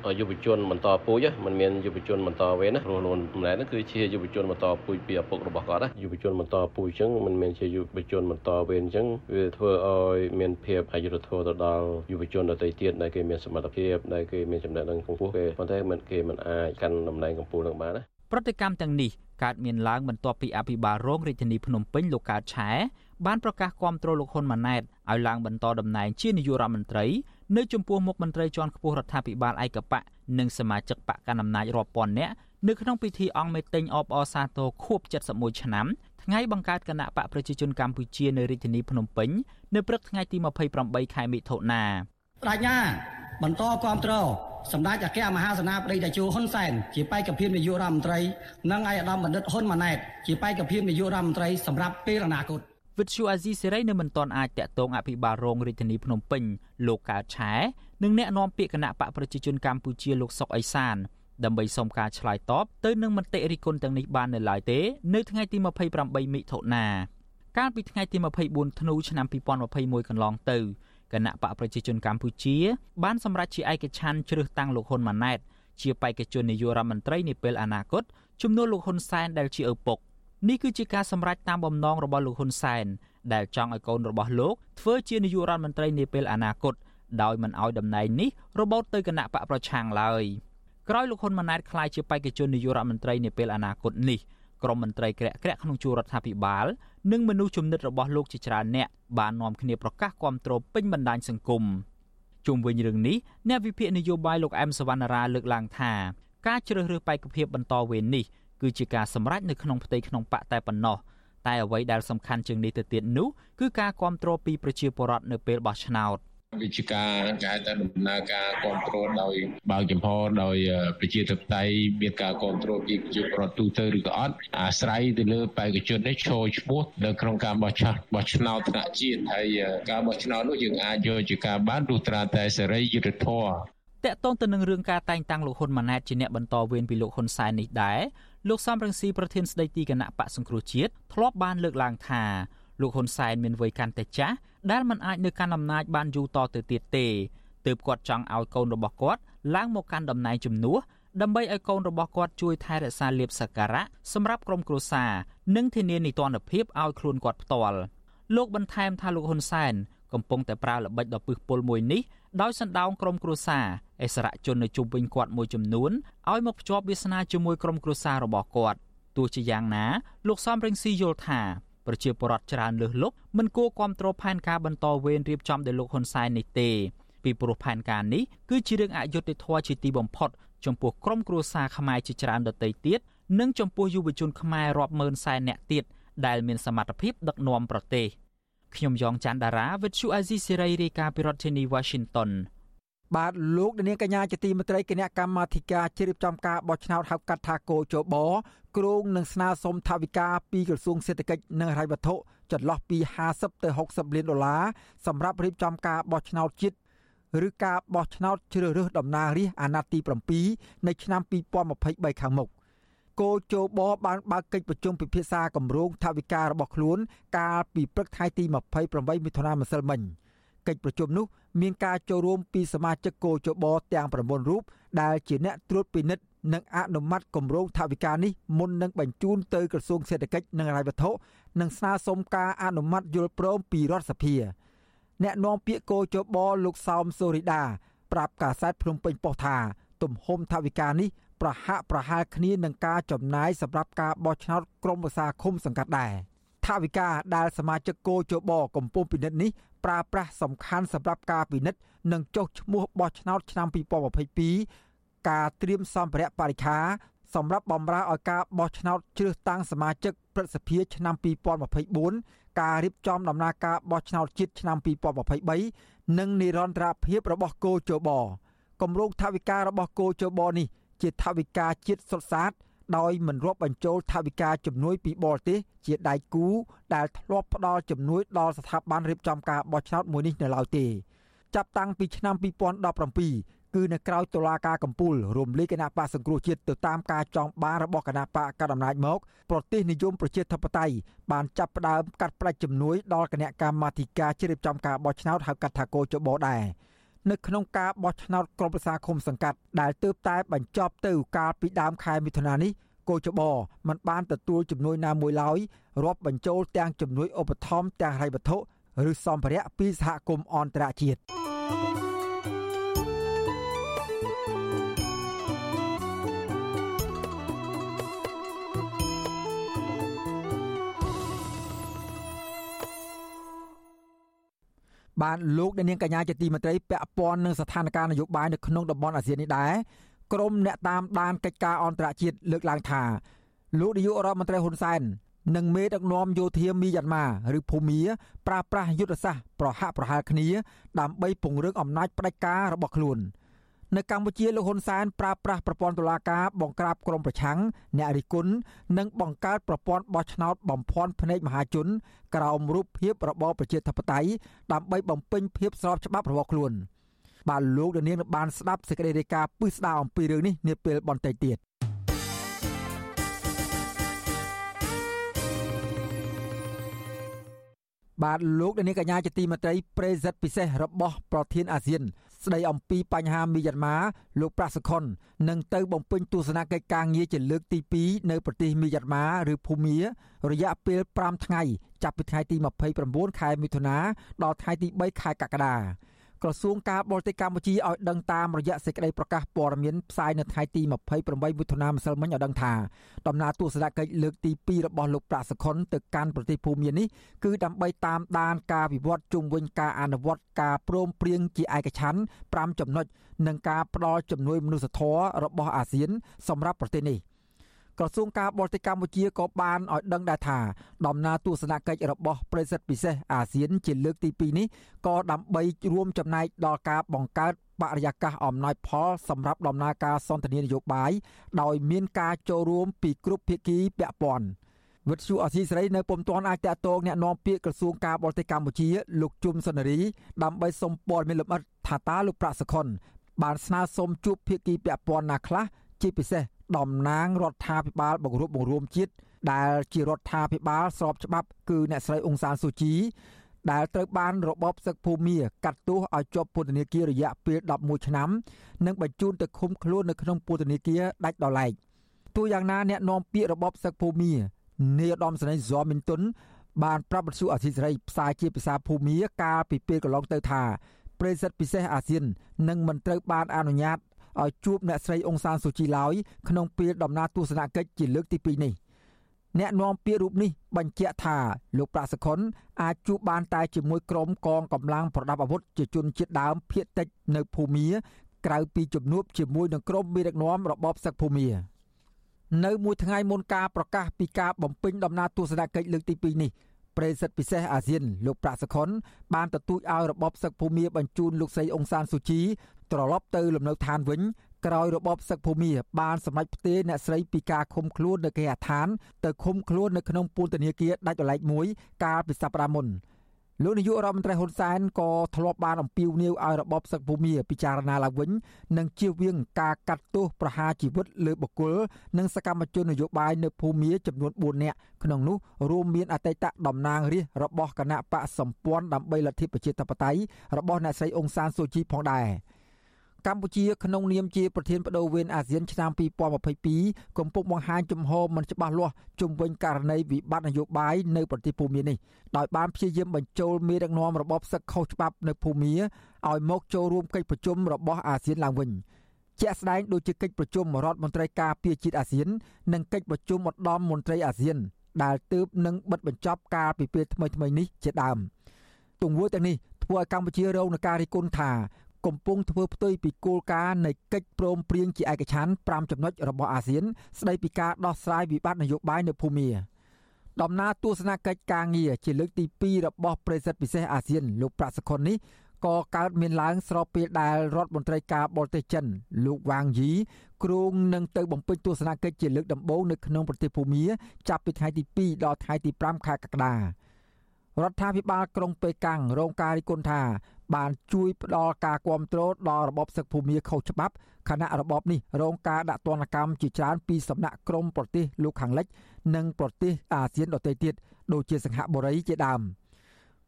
ងយុវជនបន្តពូជមិនមានយុវជនបន្តវេនណាព្រោះលោកម្នាក់ហ្នឹងគឺជាយុវជនបន្តពូជពីឪពុករបស់គាត់ណាយុវជនបន្តពូជអញ្ចឹងមិនមែនជាយុវជនបន្តវេនអញ្ចឹងវាធ្វើឲ្យមានភាពអយុត្តិធម៌ទៅដល់យុវជនដទៃទៀតដែលគេមានសមត្ថភាពដែលគេមានចំណេះដឹងខ្ពស់គេប៉ុន្តែមិនគេមិនអាចកាន់តំណែងកម្ពុជានឹងបានណា ប្រតិកម្មទាំងនេះកើតមានឡើងបន្ទាប់ពីអភិបាលរងរាជធានីភ្នំពេញលោកកើតឆែបានប្រកាសគាំទ្រលោកហ៊ុនម៉ាណែតឲ្យឡើងបន្តតំណែងជានាយករដ្ឋមន្ត្រីនៅចំពោះមុខមន្ត្រីជាន់ខ្ពស់រដ្ឋាភិបាលឯកបៈនិងសមាជិកបកកណ្ដាលអំណាចរាប់ពាន់នាក់នៅក្នុងពិធីអង្គមេតិញអបអរសាទរខួប71ឆ្នាំថ្ងៃបង្កើតគណៈបកប្រជាជនកម្ពុជានៅរាជធានីភ្នំពេញនៅព្រឹកថ្ងៃទី28ខែមិថុនាប្រាជ្ញាបន្តគ្រប់គ្រង សម្ដេចអគ្គមហាសេនាបតីតេជោហ៊ុនសែនជាបេក្ខភាពនាយករដ្ឋមន្ត្រីនិងឯកឧត្តមបណ្ឌិតហ៊ុនម៉ាណែតជាបេក្ខភាពនាយករដ្ឋមន្ត្រីសម្រាប់ពេលអនាគតវិទ្យុអាស៊ីសេរីនៅមិនទាន់អាចតាក់ទងអភិបាលរងរាជធានីភ្នំពេញលោកកើតឆែនិងអ្នកនាំពាក្យគណៈបកប្រជាជនកម្ពុជាលោកសុកអេសានដើម្បីសុំការឆ្លើយតបទៅនឹងមតិរិះគន់ទាំងនេះបាននៅឡើយទេនៅថ្ងៃទី28មិថុនាកាលពីថ្ងៃទី24ធ្នូឆ្នាំ2021កន្លងទៅ គណៈបកប្រជាជនកម្ពុជា បានសម្រេចជាឯកច្ឆ័ន្ទជ្រើសតាំងលោកហ៊ុនម៉ាណែតជាបេក្ខជននាយករដ្ឋមន្ត្រីនាពេលអនាគតជំនួសលោកហ៊ុនសែនដែលជាឪពុកនេះគឺជាការសម្រេចតាមបំណងរបស់លោកហ៊ុនសែនដែលចង់ឲ្យកូនរបស់លោកធ្វើជានាយករដ្ឋមន្ត្រីនាពេលអនាគតដោយមិនឲ្យតំណែងនេះរបូតទៅគណៈបកប្រឆាំងឡើយក្រោយលោកហ៊ុនម៉ាណែតក្លាយជាបេក្ខជននាយករដ្ឋមន្ត្រីនាពេលអនាគតនេះ ក្រមមន្ត្រីក្រាក់ក្រាក់ក្នុងជួររដ្ឋាភិបាលនិងមនុស្សជំនិតរបស់លោកជាច្រើនអ្នកបាននាំគ្នាប្រកាសគាំទ្រពេញបណ្ដាញសង្គមជុំវិញរឿងនេះអ្នកវិភាគនយោបាយលោកអែមសវណ្ណារាលើកឡើងថាការជ្រើសរើសបេក្ខភាពបន្តវេននេះគឺជាការសម្រេចនៅក្នុងផ្ទៃក្នុងបកតែប៉ុណ្ណោះតែអ្វីដែលសំខាន់ជាងនេះទៅទៀតនោះគឺការគ្រប់គ្រងពីប្រជាពលរដ្ឋនៅពេលបោះឆ្នោត វិជាការគេហៅថាដំណើរការគ្រប់គ្រងដោយបើកចំហដោយប្រជាធិបតេយ្យមានការគ្រប់គ្រងពីប្រជាពលរដ្ឋទូទៅឬក៏អត់អាស្រ័យទៅលើបេក្ខជននេះឈរឈ្មោះនៅក្នុងការបោះឆ្នោតបោះឆ្នោតថ្នាក់ជាតិហើយការបោះឆ្នោតនោះយើងអាចយកជាការបានទោះត្រាតែសេរីយុត្តិធម៌តកតងទៅនឹងរឿងការតែងតាំងលោកហ៊ុនម៉ាណែតជាអ្នកបន្តវេនពីលោកហ៊ុនសែននេះដែរលោកសំរងស៊ីប្រធានស្ដីទីគណៈបកសង្គ្រោះជាតិធ្លាប់បានលើកឡើងថា លោកហ៊ុនសែនមានវ័យកាន់តែចាស់ដែលមិនអាចនៅកាន់អំណាចបានយូរតទៅទៀតទេទើបគាត់ចង់ឲ្យកូនរបស់គាត់ឡើងមកកាន់តំណែងជំនួសដើម្បីឲ្យកូនរបស់គាត់ជួយថែរក្សាលៀបសក្ការៈសម្រាប់ក្រុមគ្រួសារនិងធានានីតិរដ្ឋភាពឲ្យខ្លួនគាត់ផ្ទាល់លោកបន្ថែមថាលោកហ៊ុនសែនកំពុងតែប្រើល្បិចដ៏ពឹសពុលមួយនេះដោយសណ្ដោងក្រុមគ្រួសារអិសរាជជននៅជុំវិញគាត់មួយចំនួនឲ្យមកភ្ជាប់វាសនាជាមួយក្រុមគ្រួសាររបស់គាត់ទោះជាយ៉ាងណាលោកសំរងស៊ីយល់ថា ប្រជាពលរដ្ឋច្រើនលើសលប់មិនគួរគ្រប់គ្រងផែនការបន្តវេនរៀបចំដោយលោកហ៊ុនសែននេះទេពីព្រោះផែនការនេះគឺជារឿងអយុត្តិធម៌ជាទីបំផុតចំពោះក្រុមគ្រួសារខ្មែរជាច្រើនដទៃទៀតនិងចំពោះយុវជនខ្មែររាប់ម៉ឺនសែននាក់ទៀតដែលមានសមត្ថភាពដឹកនាំប្រទេសខ្ញុំយ៉ងច័ន្ទដារាវិទ្យុអាស៊ីសេរីរាយការណ៍ពីរដ្ឋធានី Washington បាទលោកនាងកញ្ញាជាទីមេត្រីគណៈកម្មាធិការជ្រៀបចំការបោះឆ្នោតហៅកាត់ថាកោជបគ្រងនឹងស្នើសុំថវិកាពីក្រសួងសេដ្ឋកិច្ចនិងហិរញ្ញវត្ថុចន្លោះពី50ទៅ60លានដុល្លារសម្រាប់រៀបចំការបោះឆ្នោតជាតិឬការបោះឆ្នោតជ្រើសរើសតំណាងរាស្ត្រអាណត្តិទី7នៃឆ្នាំ2023ខាងមុខគោជបបានបើកកិច្ចប្រជុំពិភាក្សាគម្រោងថវិការបស់ខ្លួន កាលពីព្រឹកថ្ងៃទី28មិថុនាម្សិលមិញកិច្ចប្រជុំនោះ មានការចូលរួមពីសមាជិកគោជបទាំង9រូបដែលជាអ្នកត្រួតពិនិត្យនិងអនុម័តគម្រោងថវិកានេះមុននឹងបញ្ជូនទៅក្រសួងសេដ្ឋកិច្ចនិងហិរញ្ញវត្ថុនិងស្នើសុំការអនុម័តយល់ព្រមពីរដ្ឋសភាអ្នកនាំពាក្យគោជបលោកសោមសូរីដាប្រាប់កាសែតភ្នំពេញប៉ុស្តិ៍ថា ទំហំថវិកានេះប្រហាក់ប្រហែលគ្នានឹងការចំណាយសម្រាប់ការបោះឆ្នោតក្រុមប្រឹក្សាឃុំសង្កាត់ដែរថវិកាដែលសមាជិកគោជបកំពុងពិនិត្យនេះ ប្រើប្រាស់សំខាន់សម្រាប់ការពិនិត្យនិងចុះឈ្មោះបោះឆ្នោតឆ្នាំ2022ការត្រៀមសម្ភារៈបរិខាសម្រាប់បម្រើឲ្យការបោះឆ្នោតជ្រើសតាំងសមាជិកព្រឹទ្ធសភាឆ្នាំ2024ការរៀបចំដំណើរការបោះឆ្នោតជាតិឆ្នាំ2023និងនិរន្តរភាពរបស់គោជបគម្រោងថវិការបស់គោជបនេះជាថវិកាជាតិសុទ្ធសាធ ដោយមិនរាប់បញ្ចូលថវិកាជំនួយពីបរទេសជាដៃគូដែលធ្លាប់ផ្ដល់ជំនួយដល់ស្ថាប័នរៀបចំការបោះឆ្នោតមួយនេះនៅឡើយទេចាប់តាំងពីឆ្នាំ2017គឺនៅក្រៅតុលាការកំពូលរំលាយគណៈបកសង្គ្រោះជាតិទៅតាមការចង់បានរបស់គណៈបកកណ្ដាលអំណាចមកប្រទេសនិយមប្រជាធិបតេយ្យបានចាប់ផ្ដើមកាត់ផ្តាច់ជំនួយដល់គណៈកម្មាធិការជ្រៀបចំការបោះឆ្នោតហៅកាត់ថាកោចបោដែរ នៅក្នុងការបោះឆ្នោតក្រុមប្រឹក្សាឃុំសង្កាត់ដែលទើបតែបញ្ចប់ទៅកាលពីដើមខែមិថុនានេះកោចបមិនបានទទួលជំនួយណាមួយឡើយរាប់បញ្ចូលទាំងជំនួយឧបត្ថម្ភទាំងហិរញ្ញវត្ថុឬសម្ភារៈពីសហគមន៍អន្តរជាតិ បានលោកនាងកញ្ញាជាទីមេត្រីពាក់ព័ន្ធនឹងស្ថានភាពនយោបាយនៅក្នុងតំបន់អាស៊ាននេះដែរក្រមអ្នកតាមដានកិច្ចការអន្តរជាតិលើកឡើងថាលោកនាយករដ្ឋមន្ត្រីហ៊ុនសែននិងមេដឹកនាំយោធាមីយ៉ាន់ម៉ាឬភូមាប្រើប្រាស់យុទ្ធសាស្ត្រប្រហាក់ប្រហែលគ្នាដើម្បីពង្រឹងអំណាចផ្ដាច់ការរបស់ខ្លួន។ នៅកម្ពុជាលោកហ៊ុនសែនប្រើប្រាស់ប្រព័ន្ធតុលាការបង្ក្រាបក្រុមប្រឆាំងអ្នករិះគន់និងបង្កើតប្រព័ន្ធបោះឆ្នោតបំភាន់ភ្នែកមហាជន ក្រោមរូបភាពរបបប្រជាធិបតេយ្យដើម្បីបំពេញភាពស្របច្បាប់របស់ខ្លួនបាទលោកនាងបានស្ដាប់សេចក្តីរាយការណ៍ពឹស្ដារអំពីរឿងនេះនាពេលបន្តិចទៀតបាទលោកនាងកញ្ញាជាទីមេត្រីប្រេសិតពិសេសរបស់ប្រធានអាស៊ាន ស្ដីអំពីបញ្ហាមីយ៉ាន់ម៉ាលោកប្រាសុខុននឹងទៅបំពេញទស្សនកិច្ចការងារជាលើកទី2នៅប្រទេសមីយ៉ាន់ម៉ាឬភូមារយៈពេល5ថ្ងៃចាប់ពីថ្ងៃទី29ខែមិថុនាដល់ថ្ងៃទី3ខែកក្កដា ក្រសួងការបរទេសកម្ពុជាឲ្យដឹងតាមរយៈសេចក្តីប្រកាសព័ត៌មានផ្សាយនៅថ្ងៃទី28មិថុនាម្សិលមិញឲ្យដឹងថាដំណើរទស្សនកិច្ចលើកទី2របស់លោកប្រាក់សុខុនទៅកាន់ប្រទេសភូមានេះគឺដើម្បីតាមដានការវិវត្តជុំវិញការអនុវត្តការព្រមព្រៀងជាឯកច្ឆ័ន្ទ5ចំណុចនិងការផ្ដល់ជំនួយមនុស្សធម៌របស់អាស៊ានសម្រាប់ប្រទេសនេះ ក្រសួងការបរទេសកម្ពុជាក៏បានឲ្យដឹងដែរថាដំណើរទស្សនកិច្ចរបស់ប្រិស័ទពិសេសអាស៊ានជាលើកទី2នេះក៏ដើម្បីរួមចំណែកដល់ការបង្កើតបរិយាកាសអំណោយផលសម្រាប់ដំណើរការសន្ទនានយោបាយដោយមានការចូលរួមពីគ្រប់ភាគីពាក់ព័ន្ធវិទ្យុអសីសេរីនៅពុំទាន់អាចតតងแนะនាំពាក្យក្រសួងការបរទេសកម្ពុជាលោកជុំសុនារីដើម្បីសុំព័ត៌មានលម្អិតថាតើលោកប្រាក់សខុនបានស្នើសុំជួបភាគីពាក់ព័ន្ធណាខ្លះជាពិសេស តំណាងរដ្ឋាភិបាលបង្រួបបង្រួមជាតិដែលជារដ្ឋាភិបាលស្របច្បាប់គឺអ្នកស្រីអ៊ុងសានស៊ូជីដែលត្រូវបានរបបសឹកភូមាកាត់ទោសឲ្យជាប់ពន្ធនាគាររយៈពេល11ឆ្នាំនិងបញ្ជូនទៅឃុំខ្លួននៅក្នុងពន្ធនាគារដាច់ដោយឡែកទោះយ៉ាងណាអ្នកនាំពាក្យរបបសឹកភូមានាយឧត្តមសេនីយ៍ហ្សមីនតុនបានប្រាប់បទសុអធិសេរីផ្សាយជាភាសាភូមាកាលពីពេលកន្លងទៅថាប្រេសិតពិសេសអាស៊ាននឹងមិនត្រូវបានអនុញ្ញាត ឲ្យជួបអ្នកស្រីអ៊ុងសានស៊ូជីឡើយក្នុងពេលដំណើរទស្សនកិច្ចជាលើកទី2នេះអ្នកនាំពាក្យរូបនេះបញ្ជាក់ថាលោកប្រាក់សខុនអាចជួបបានតែជាមួយក្រុមកងកម្លាំងប្រដាប់អាវុធជាជនជាតិដើមភៀតតិចនៅភូមាក្រៅពីជំនួបជាមួយនឹងក្រុមមេដឹកនាំរបបសឹកភូមានៅមួយថ្ងៃមុនការប្រកាសពីការបំពេញដំណើរទស្សនកិច្ចលើកទី2នេះ ប្រេសិតពិសេសអាស៊ានលោកប្រាក់សខុនបានទទូចឲ្យរបបសឹកភូមាបញ្ជូនលោកស្រីអុងសានស៊ូជីត្រឡប់ទៅលំនៅឋានវិញក្រោយរបបសឹកភូមាបានសម្រេចផ្ទេរអ្នកស្រីពីការឃុំខ្លួននៅគេហដ្ឋានទៅឃុំខ្លួននៅក្នុងពន្ធនាគារដាច់ដライមួយកាលពីសប្តាហ៍មុន លោកនាយករដ្ឋមន្ត្រីហ៊ុនសែនក៏ធ្លាប់បានអំពាវនាវឲ្យរបបសឹកភូមាពិចារណាឡើងវិញនិងជៀសវាងការកាត់ទោសប្រហារជីវិតលើបុគ្គលនិងសកម្មជននយោបាយនៅភូមាចំនួន4នាក់ក្នុងនោះរួមមានអតីតតំណាងរាស្ត្ររបស់គណៈបកសម្ព័ន្ធដើម្បីលទ្ធិប្រជាធិបតេយ្យរបស់អ្នកស្រីអ៊ុងសានស៊ូជីផងដែរ។ កម្ពុជាក្នុងនាមជាប្រធានបដូវវេនអាស៊ានឆ្នាំ2022កំពុងបង្ហាញជំហរមិនច្បាស់លាស់ជុំវិញករណីវិបត្តិនយោបាយនៅប្រទេសភូមានេះដោយបានព្យាយាមបញ្ចូលមេដឹកនាំរបបសឹកខុសច្បាប់នៅភូមាឲ្យមកចូលរួមកិច្ចប្រជុំរបស់អាស៊ានឡើងវិញជាក់ស្ដែងដូចជាកិច្ចប្រជុំរដ្ឋមន្ត្រីការពារជាតិអាស៊ាន និងកិច្ចប្រជុំឧត្តមមន្ត្រីអាស៊ាន ដែលទើបនឹងបិទបញ្ចប់កាលពីពេលថ្មីៗនេះជាដើមទង្វើទាំងនេះធ្វើឲ្យកម្ពុជារងនឹងការរិះគន់ថា កំពុងធ្វើផ្ទុយពីគោលការណ៍នៃកិច្ចព្រមព្រៀងជាឯកច្ឆន្ទ5ចំណុចរបស់អាស៊ាន ស្ដីពីការដោះស្រាយវិបត្តិនយោបាយនៅភូមាដំណើរទស្សនកិច្ចការងារជាលើកទី2របស់ប្រេសិតពិសេសអាស៊ាន លោកប្រាក់សុខុននេះក៏កើតមានឡើងស្របពេលដែលរដ្ឋមន្ត្រីការបរទេសចិន លោកវ៉ាងយីគ្រងនឹងទៅបំពេញទស្សនកិច្ចជាលើកដំបូងនៅក្នុងប្រទេសភូមាចាប់ពីថ្ងៃទី2ដល់ថ្ងៃទី5ខែកក្កដារដ្ឋាភិបាលក្រុងប៉េកាំងរងការរិះគន់ថា បានជួយផ្ដល់ការគ្រប់គ្រងដល់របបសឹកភូមិខុសច្បាប់ខណៈរបបនេះរងការដាក់ទណ្ឌកម្មជាច្រើនពីសំណាក់ក្រមប្រទេសលោកខាងលិច និងប្រទេសអាស៊ានដទៃទៀតដូចជាសិង្ហបុរីជាដើម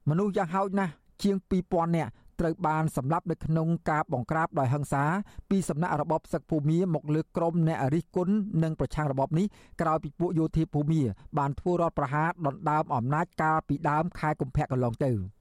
មនុស្សយ៉ាងហោចណាស់ជាង2000នាក់ត្រូវបានសម្លាប់នៅក្នុងការបង្ក្រាបដោយហិង្សាពីសំណាក់របបសឹកភូមិមកលើក្រមអ្នករិះគន់និងប្រឆាំងរបបនេះក្រោយពីពួកយោធាភូមិបានធ្វើរដ្ឋប្រហារដណ្ដើមអំណាចកាលពីដើមខែកុម្ភៈកន្លងទៅ។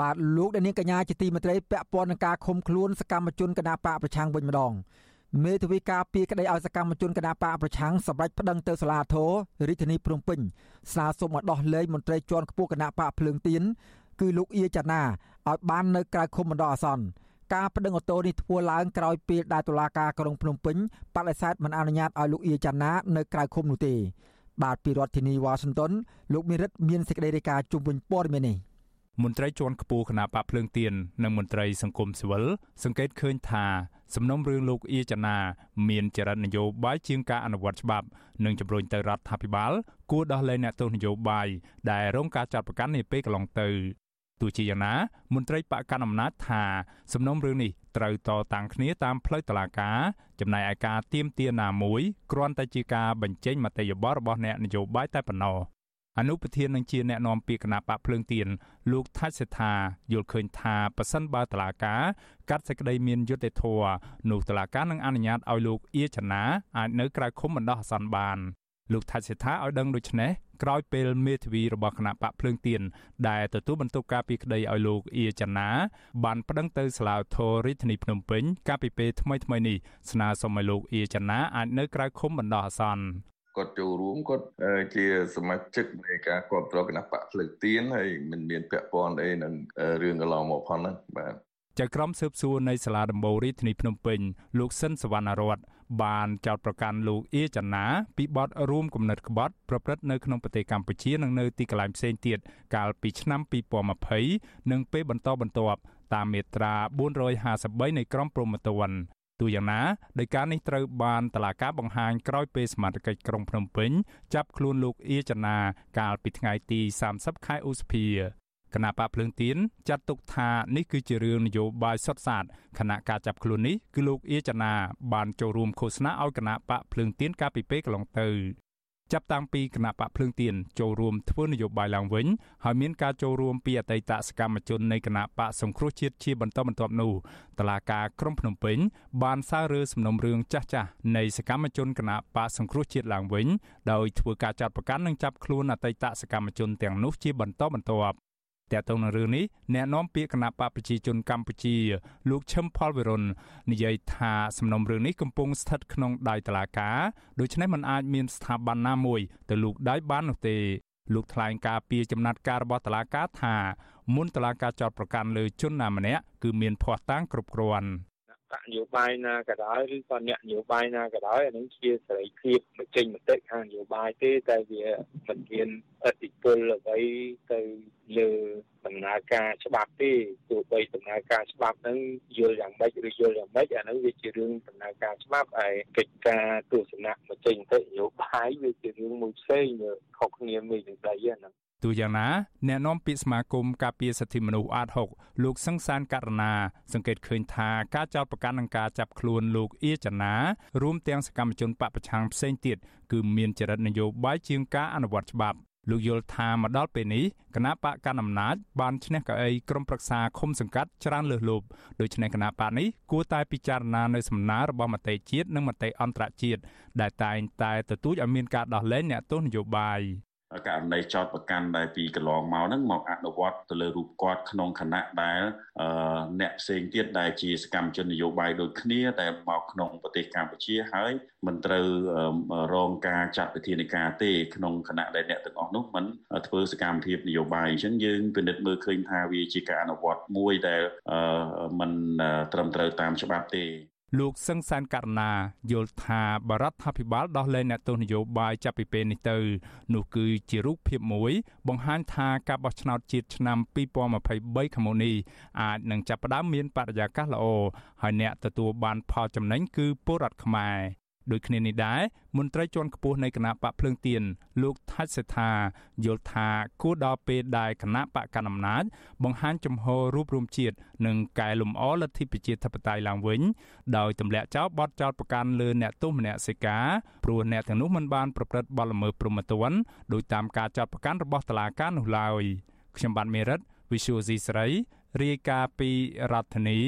បាទលោកដានាងកញ្ញាជាទីមេត្រីពាក់ព័ន្ធនឹងការឃុំខ្លួនសកម្មជនគណបកប្រឆាំងវិញម្ដងមេធាវីការពីក្តីឲ្យសកម្មជនគណបកប្រឆាំងសម្រាប់ប្តឹងទៅសាលាធររាជធានីភ្នំពេញស្នើសុំឲ្យដោះលែងមន្ត្រីជាន់ខ្ពស់គណបកភ្លើងទៀនគឺលោកអៀចាណាឲ្យបាននៅក្រៅឃុំបណ្ដោះអាសន្នការប្តឹងអូតូនេះធ្វើឡើងក្រោយពេលដែលតុលាការក្រុងភ្នំពេញបដិសេធមិនអនុញ្ញាតឲ្យលោកអៀចាណានៅក្រៅឃុំនោះទេបាទពីរដ្ឋធានីវ៉ាស៊ីនតោនលោកមានរិទ្ធមានសេចក្តីរាយការណ៍ជុំវិញព័ត៌មាននេះ មន្ត្រីជាន់ខ្ពស់គណៈបកភ្លើងទៀននិងមន្ត្រីសង្គមស៊ីវិលសង្កេតឃើញថាសំណុំរឿងលោកអៀចនាមានចរិតនយោបាយជាងការអនុវត្តច្បាប់និងជំរុញទៅរដ្ឋាភិបាលគួរដោះលែងអ្នកទោសនយោបាយដែលរងការចាត់ប្រកាន់នាពេលកន្លងទៅទោះជាយ៉ាងណា មន្ត្រីបកកណ្ដាលអំណាចថាសំណុំរឿងនេះត្រូវតតាំងគ្នាតាមផ្លូវតុលាការចំណែកឯការទៀមទាណាមួយគ្រាន់តែជាការបញ្ចេញមតិយោបល់របស់អ្នកនយោបាយតែប៉ុណ្ណោះ អនុប្រធាននឹងជាអ្នកនាំពាក្យគណៈបកភ្លើងទៀនលោកថាច់សេដ្ឋាយល់ឃើញថាប៉ះសិនបើតឡាការកាត់សេចក្តីមានយុត្តិធម៌នោះតឡាការនឹងអនុញ្ញាតឲ្យលោកអៀចនាអាចនៅក្រៅឃុំបណ្ដោះអាសន្នបានលោកថាច់សេដ្ឋាឲ្យដឹងដូចនេះក្រោយពេលមេធាវីរបស់គណៈបកភ្លើងទៀនដែលទទួលបន្ទុកការពីក្តីឲ្យលោកអៀចនាបានប្តឹងទៅសាលាធររាជធានីភ្នំពេញកាលពីពេលថ្មីៗនេះស្នើសុំឲ្យលោកអៀចនាអាចនៅក្រៅឃុំបណ្ដោះអាសន្ន គាត់ចូលរួមគាត់ជាសមាជិកនៃការគ្រប់គ្រងគណៈបកភ្លើងទៀនហើយមិនមានពាក់ព័ន្ធអីនឹងរឿងកន្លងមកផងហ្នឹងបាទចៅក្រមស៊ើបសួរនៃសាលាដំបូងរាជធានីភ្នំពេញលោកសិនសវណ្ណរតបានចោទប្រកាន់លោកអៀចនាពីបទរួមគំនិតក្បត់ប្រព្រឹត្តនៅក្នុងប្រទេសកម្ពុជានិងនៅទីកន្លែងផ្សេងទៀតកាលពីឆ្នាំ2020និងពេលបន្តបន្ទាប់តាមមាត្រា453នៃក្រមព្រហ្មទណ្ឌ ទូយ៉ាងណាដោយការនេះត្រូវបានតឡាការបង្ហាញក្រោយពេលសមាជិកក្រុងភ្នំពេញចាប់ខ្លួនលោកអៀចនាកាលពីថ្ងៃទី30ខែឧសភាគណៈបកភ្លើងទៀនចាត់ទុកថានេះគឺជារឿងនយោបាយសុទ្ធសាធគណៈការចាប់ខ្លួននេះគឺលោកអៀចនាបានចូលរួមឃោសនាឲ្យគណៈបកភ្លើងទៀនកាលពីពេលកន្លងទៅ ចាប់តាំងពីគណៈបកភ្លើងទៀនចូលរួមធ្វើនយោបាយឡើងវិញហើយមានការចូលរួមពីអតីតសកម្មជននៃគណៈបកសង្គ្រោះជាតិជាបន្តបន្ទាប់នោះតឡាការក្រុងភ្នំពេញបានសាររើសំណុំរឿងចាស់ចាស់នៃសកម្មជនគណៈបកសង្គ្រោះជាតិឡើងវិញដោយធ្វើការចាត់ប្រកាន់និងចាប់ខ្លួនអតីតសកម្មជនទាំងនោះជាបន្តបន្ទាប់ តើតើនៅរឿងនេះអ្នកនាំពាក្យគណៈបកប្រជាជនកម្ពុជាលោកឈឹមផលវិរុននិយាយថាសំណុំរឿងនេះកំពុងស្ថិតក្នុងដៃតុលាការដូច្នេះมันអាចមានស្ថាប័នណាមួយទៅលូកដៃបាននោះទេលោកថ្លែងការពីចំណាត់ការរបស់តុលាការថាមុនតុលាការចោទប្រកាន់លើជនណាម្នាក់គឺមានភ័ស្តុតាងគ្រប់គ្រាន់ បកនយោបាយណាក៏ដោយឬក៏អ្នកនយោបាយណាក៏ដោយអានឹងជាសេរីភាពបញ្ចេញមតិខាងនយោបាយទេតែវាមិនមានអធិពលអ្វីទៅលើដំណើរការច្បាប់ទេទោះបីដំណើរការច្បាប់ហ្នឹងយល់យ៉ាងម៉េចឬយល់យ៉ាងម៉េចអាហ្នឹងវាជារឿងដំណើរការច្បាប់ហើយកិច្ចការទស្សនៈបញ្ចេញមតិនយោបាយវាជារឿងមួយផ្សេងខុសគ្នាមួយនឹងដីហ្នឹង ទូយ៉ាងណាអ្នកនាំពាក្យសមាគមការពារសិទ្ធិមនុស្សអាត6លោកសង្សានករណាសង្កេតឃើញថាការចោទប្រកាន់និងការចាប់ខ្លួនលោកអៀចនារួមទាំងសកម្មជនបពប្រឆាំងផ្សេងទៀតគឺមានចរិតនយោបាយជាងការអនុវត្តច្បាប់លោកយល់ថាមកដល់ពេលនេះគណៈបកកណ្ដាលអំណាចបានឈ្នះកៅអីក្រុមប្រឹក្សាឃុំសង្កាត់ច្រើនលើសលប់ដូច្នេះគណៈបកនេះគួរតែពិចារណានៅសំណើរបស់មតិជាតិនិងមតិអន្តរជាតិដែលតែងតែទទូចឲ្យមានការដោះលែងអ្នកទោសនយោបាយ ករណីចោតប្រកាន់ដែលពីកន្លងមកហ្នឹងមកអនុវត្តទៅលើរូបគាត់ក្នុងគណៈដែលអ្នកផ្សេងទៀតដែលជាសកម្មជននយោបាយដូចគ្នាតែមកក្នុងប្រទេសកម្ពុជាហើយមិនត្រូវរងការចាត់វិធានការទេក្នុងគណៈដែលអ្នកទាំងអស់នោះមិនធ្វើសកម្មភាពនយោបាយអញ្ចឹងយើងពិនិត្យមើលឃើញថាវាជាការអនុវត្តមួយដែលមិនត្រឹមត្រូវតាមច្បាប់ទេ លោកសឹងសានករណាយល់ថាបរដ្ឋាភិបាលដោះលែងអ្នកទោសនយោបាយចាប់ពីពេលនេះទៅ នោះគឺជារូបភាពមួយ បង្ហាញថាការបោះឆ្នោតជាតិឆ្នាំ2023ខាងមុខនេះអាចនឹងចាប់ផ្ដើមមានបរិយាកាសល្អហើយអ្នកទទួលបានផលចំណេញគឺពលរដ្ឋខ្មែរ ដូចគ្នានេះដែរមន្ត្រីជាន់ខ្ពស់នៃគណៈបកភ្លើងទៀនលោកថាច់សេដ្ឋាយល់ថាគួរដល់ពេលដែលគណៈបកកណ្ដាលអំណាចបង្ហាញចំហរូបរួមជាតិនិងកែលម្អលទ្ធិប្រជាធិបតេយ្យឡើងវិញដោយទម្លាក់ចោលបទចោទប្រកាន់លើអ្នកទោសមនសិការព្រោះអ្នកទាំងនោះមិនបានប្រព្រឹត្តបទល្មើសព្រហ្មទណ្ឌដោយតាមការចោទប្រកាន់របស់តុលាការនោះឡើយខ្ញុំបាទមេរិត Visual C ស្រីរាយការណ៍ពីរដ្ឋធានី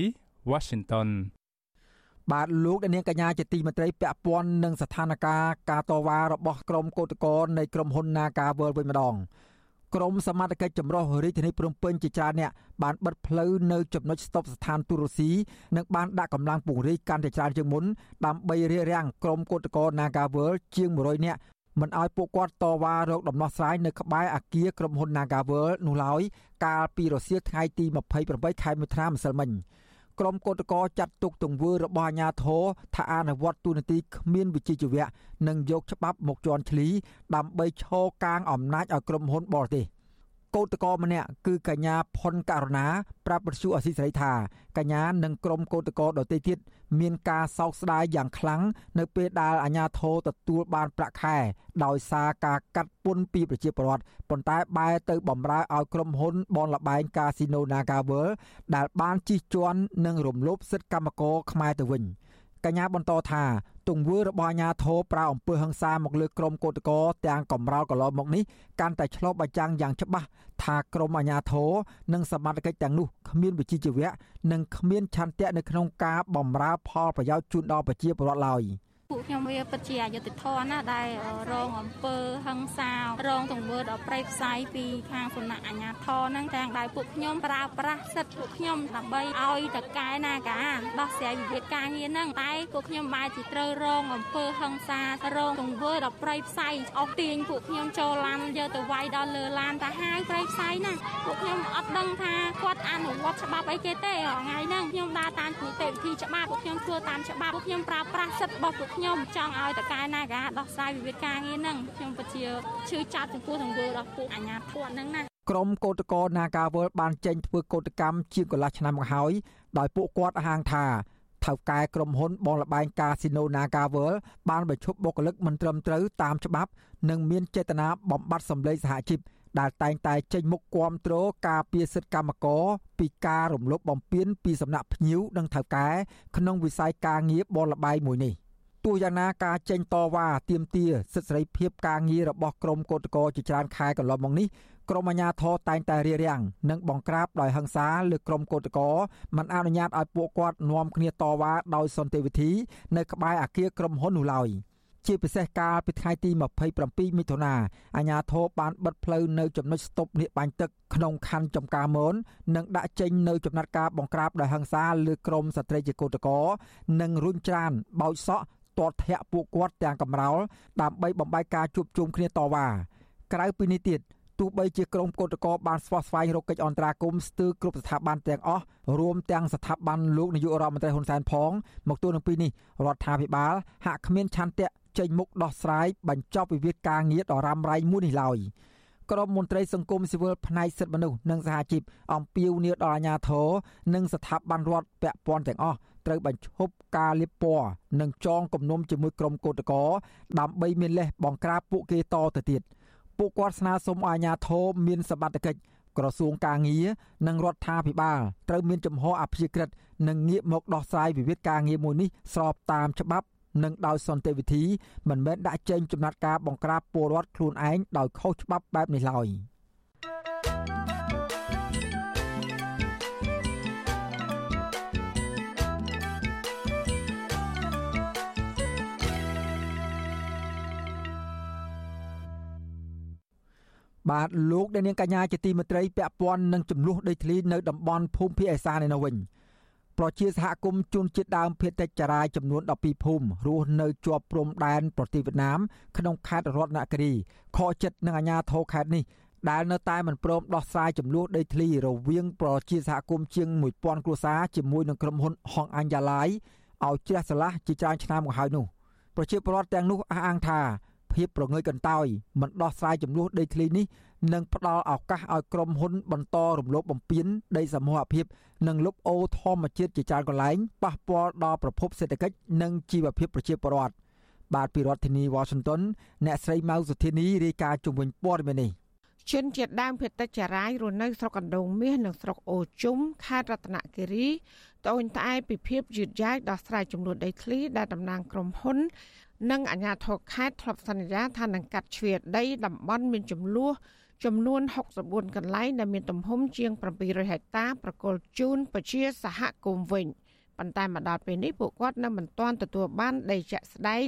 Washington បាទលោកនាងកញ្ញាជាទីមេត្រីពាក់ព័ន្ធនឹងស្ថានភាពការតវ៉ារបស់ក្រុមកោតក្រនៃក្រុមហ៊ុន Naga World វិញម្ដងក្រុមសមត្ថកិច្ចចម្រុះរាជធានីភ្នំពេញជាច្រើនអ្នកបានបិទផ្លូវនៅចំណុចស្តុបស្ថានទូរស៊ីនិងបានដាក់កម្លាំងពង្រាយកាន់តែច្រើនជាងមុនដើម្បីរារាំងក្រុមកោតក្រ Naga World ជាង100នាក់មិនឲ្យពួកគាត់តវ៉ារកដំណោះស្រាយនៅក្បែរអគារក្រុមហ៊ុន Naga World នោះឡើយកាលពីរសៀលថ្ងៃទី28ខែមិថុនាម្សិលមិញ។ ក្រុមកោតក្រចាត់ទុកទង្វើរបស់អាជ្ញាធរថាអនុវត្តទូនាទីគ្មានវិជ្ជាជីវៈនិងយកច្បាប់មកជន់ឈ្លីដើម្បីឈរកាងអំណាចឲ្យក្រុមហ៊ុនបរទេស កោតក្រម្នាក់គឺកញ្ញាផុនករណាប្រាប់បទសុអសីសេរីថាកញ្ញានិងក្រុមកោតក្រដទៃទៀតមានការសោកស្ដាយយ៉ាងខ្លាំងនៅពេលដែលអាជ្ញាធរទទួលបានប្រាក់ខែ ដោយសារការកាត់ពន្ធពីប្រជាពលរដ្ឋប៉ុន្តែបែរទៅបំរើឲ្យក្រុមហ៊ុនបនលបែងកាស៊ីណូ Naga World ដែលបានជិះជាន់និងរំលោភសិទ្ធិកម្មករខ្មែរទៅវិញ។កញ្ញាបន្តថា ទង្វើរបស់អាញាធរប្រើអំពើហិង្សាមកលើក្រុមកោតក្រទាំងកំរោលកន្លងមកនេះកាន់តែឆ្លុះបញ្ចាំងយ៉ាងច្បាស់ថាក្រុមអាញាធរនិងសមត្ថកិច្ចទាំងនោះគ្មានវិជ្ជាជីវៈនិងគ្មានឆន្ទៈនៅក្នុងការបម្រើផលប្រយោជន៍ជូនដល់ប្រជាពលរដ្ឋឡើយ។ ពួកខ្ញុំវាពិតជាអយុត្តិធម៌ណាដែលរងអំពើហិង្សារងទង្វើដល់ប្រៃផ្សាយពីខាងសំណាក់អាជ្ញាធរហ្នឹងទាំងដែលពួកខ្ញុំប្រើប្រាស់សិទ្ធិពួកខ្ញុំដើម្បីឲ្យតកែណាកាដោះស្រាយវិវាទការងារហ្នឹងតែពួកខ្ញុំបែរជាត្រូវរងអំពើហិង្សារងទង្វើដល់ប្រៃផ្សាយអស់ទាញពួកខ្ញុំចូលឡានយកទៅវាយដល់លើឡានតាហាវប្រៃផ្សាយណាពួកខ្ញុំអត់ដឹងថាគាត់អនុវត្តច្បាប់អីគេទេថ្ងៃហ្នឹងខ្ញុំដើរតាមនីតិវិធីច្បាប់ពួកខ្ញុំធ្វើតាមច្បាប់ពួកខ្ញុំប្រើប្រាស់សិទ្ធិរបស់ពួកខ្ញុំចង់ឲ្យតកែណាកាដោះស្រាយវិវាទការងារហ្នឹងខ្ញុំពិតជាឈឺចាប់ចំពោះទង្វើរបស់ពួកអាជ្ញាធរហ្នឹងណាក្រុមកោតក្រនាការវលបានចេញធ្វើកោតកម្មជាងកន្លះឆ្នាំមកហើយដោយពួកគាត់អះអាងថាថៅកែក្រុមហ៊ុនបងលបែងកាស៊ីណូ Naga World បានបញ្ឈប់បុគ្គលិកមិនត្រឹមត្រូវតាមច្បាប់ និងមានចេតនាបំបត្តិសម្លេងសហជីពដែលតែងតែចេញមុខគាំទ្រការពារសិទ្ធិកម្មករពីការរំលោភបំពានពីសំណាក់ភ្ញៀវនិងថៅកែក្នុងវិស័យការងារបនលបែងមួយនេះ ទោះយ៉ាងណាការចេញតវ៉ាទាមទារសិទ្ធិសេរីភាពការងាររបស់ក្រមកោតក្រជាច្រើនខែកន្លងមកនេះក្រមអាជ្ញាធរតែងតែរារាំងនិងបង្ក្រាបដោយហិង្សាលើក្រមកោតក្រមិនអនុញ្ញាតឲ្យពួកគាត់នាំគ្នាតវ៉ាដោយសន្តិវិធី នៅក្បែរអគារក្រុមហ៊ុននោះឡើយ។ជាពិសេសកាលពីថ្ងៃទី27មិថុនាអាជ្ញាធរបានបិទផ្លូវនៅចំណុចស្តុបនៀកបាញ់ទឹកក្នុងខណ្ឌចំការមននិងដាក់ចេញនៅចំណាត់ការបង្ក្រាបដោយហិង្សាលើក្រមស្ត្រីជាកោតកោនិងរុញច្រានបោចសក់ ទាត់ធាក់ពួកគាត់ទាំងកំរោលដើម្បីបំបែកការជួបជុំគ្នាតវ៉ាក្រៅពីនេះទៀតទោះបីជាក្រមកោតកោបានស្វះស្វែងរកកិច្ចអន្តរាគមន៍ស្ទើរគ្រប់ស្ថាប័នទាំងអស់រួមទាំងស្ថាប័នលោកនាយករដ្ឋមន្ត្រីហ៊ុនសែនផងមកទល់នឹងពេលនេះរដ្ឋាភិបាលហាក់គ្មានឆន្ទៈចេញមុខដោះស្រាយបញ្ចប់វិវាទការងារដ៏រ៉ាំរ៉ៃមួយនេះឡើយ ក្រមមន្ត្រីសង្គមស៊ីវិលផ្នែកសិទ្ធិមនុស្សនិងសហជីពអំពាវនាវដល់អាជ្ញាធរនិងស្ថាប័នរដ្ឋពាក់ព័ន្ធទាំងអស់ត្រូវបញ្ឈប់ការលាបពណ៌និងចងគំនុំជាមួយក្រុមកោតក្រដើម្បីមានលេសបង្ក្រាបពួកគេតទៅទៀតពួកគាត់ស្នើសុំឲ្យអាជ្ញាធរមានសមត្ថកិច្ចក្រសួងការងារនិងរដ្ឋាភិបាលត្រូវមានចំហអព្យាក្រឹតនិងងាកមកដោះស្រាយវិវាទការងារមួយនេះស្របតាមច្បាប់ និងដោយសន្តិវិធីមិនមែនដាក់ចេញចំណាត់ការបង្ក្រាបពលរដ្ឋខ្លួនឯងដោយខុសច្បាប់បែបនេះឡើយបាទលោកអ្នកនាងកញ្ញាជាទីមេត្រីពាក់ព័ន្ធនឹងចំនួនដីធ្លីនៅតំបន់ភូមិភាគឦសាននៅវិញ ប្រជាសហគមន៍ជនជាតិដើមភាគតិចចរាយចំនួន12ភូមិរស់នៅជាប់ព្រំដែនប្រទេសវៀតណាមក្នុងខេត្តរតនគិរីខកចិត្តនឹងអាជ្ញាធរខេត្តនេះដែលនៅតែមិនព្រមដោះស្រាយចំនួនដីធ្លីរវាងប្រជាសហគមន៍ជាង1000គ្រួសារជាមួយនឹងក្រុមហ៊ុនហងអញ្ញាឡាយឲ្យជ្រះស្រឡះជាច្រើនឆ្នាំមកហើយនោះប្រជាពលរដ្ឋទាំងនោះអះអាងថាភាពប្រងើយកន្តើយមិនដោះស្រាយចំនួនដីធ្លីនេះ និងផ្ដល់ឱកាសឲ្យក្រុមហ៊ុនបន្តរំលោភបំពានដីសមូហភាព និងលុបអូរធម្មជាតិជាច្រើនកន្លែងប៉ះពាល់ដល់ប្រភពសេដ្ឋកិច្ចនិងជីវភាពប្រជាពលរដ្ឋបាទពីរដ្ឋធានីវ៉ាស៊ីនតោនអ្នកស្រីម៉ៅសុធានីរាយការណ៍ជុំវិញព័ត៌មាននេះជនជាតិដើមភាគតិចចារាយរស់នៅស្រុកកណ្ដូងមាសនិងស្រុកអូជុំខេត្តរតនគិរីត្អូញត្អែពីភាពយឺតយ៉ាវដោះស្រាយចំនួនដីធ្លីដែលតំណាងក្រុមហ៊ុន និងអាជ្ញាធរខេត្តធ្លាប់សន្យាថានឹងកាត់ជ្រៀតដីតំបន់មានចំនួន ចំនួន64កន្លែងដែលមានទំហំជាង700ហិកតាប្រគល់ជូនប្រជាសហគមន៍វិញប៉ុន្តែមកដល់ពេលនេះពួកគាត់នៅមិនទាន់ទទួលបានដីជាក់ស្ដែង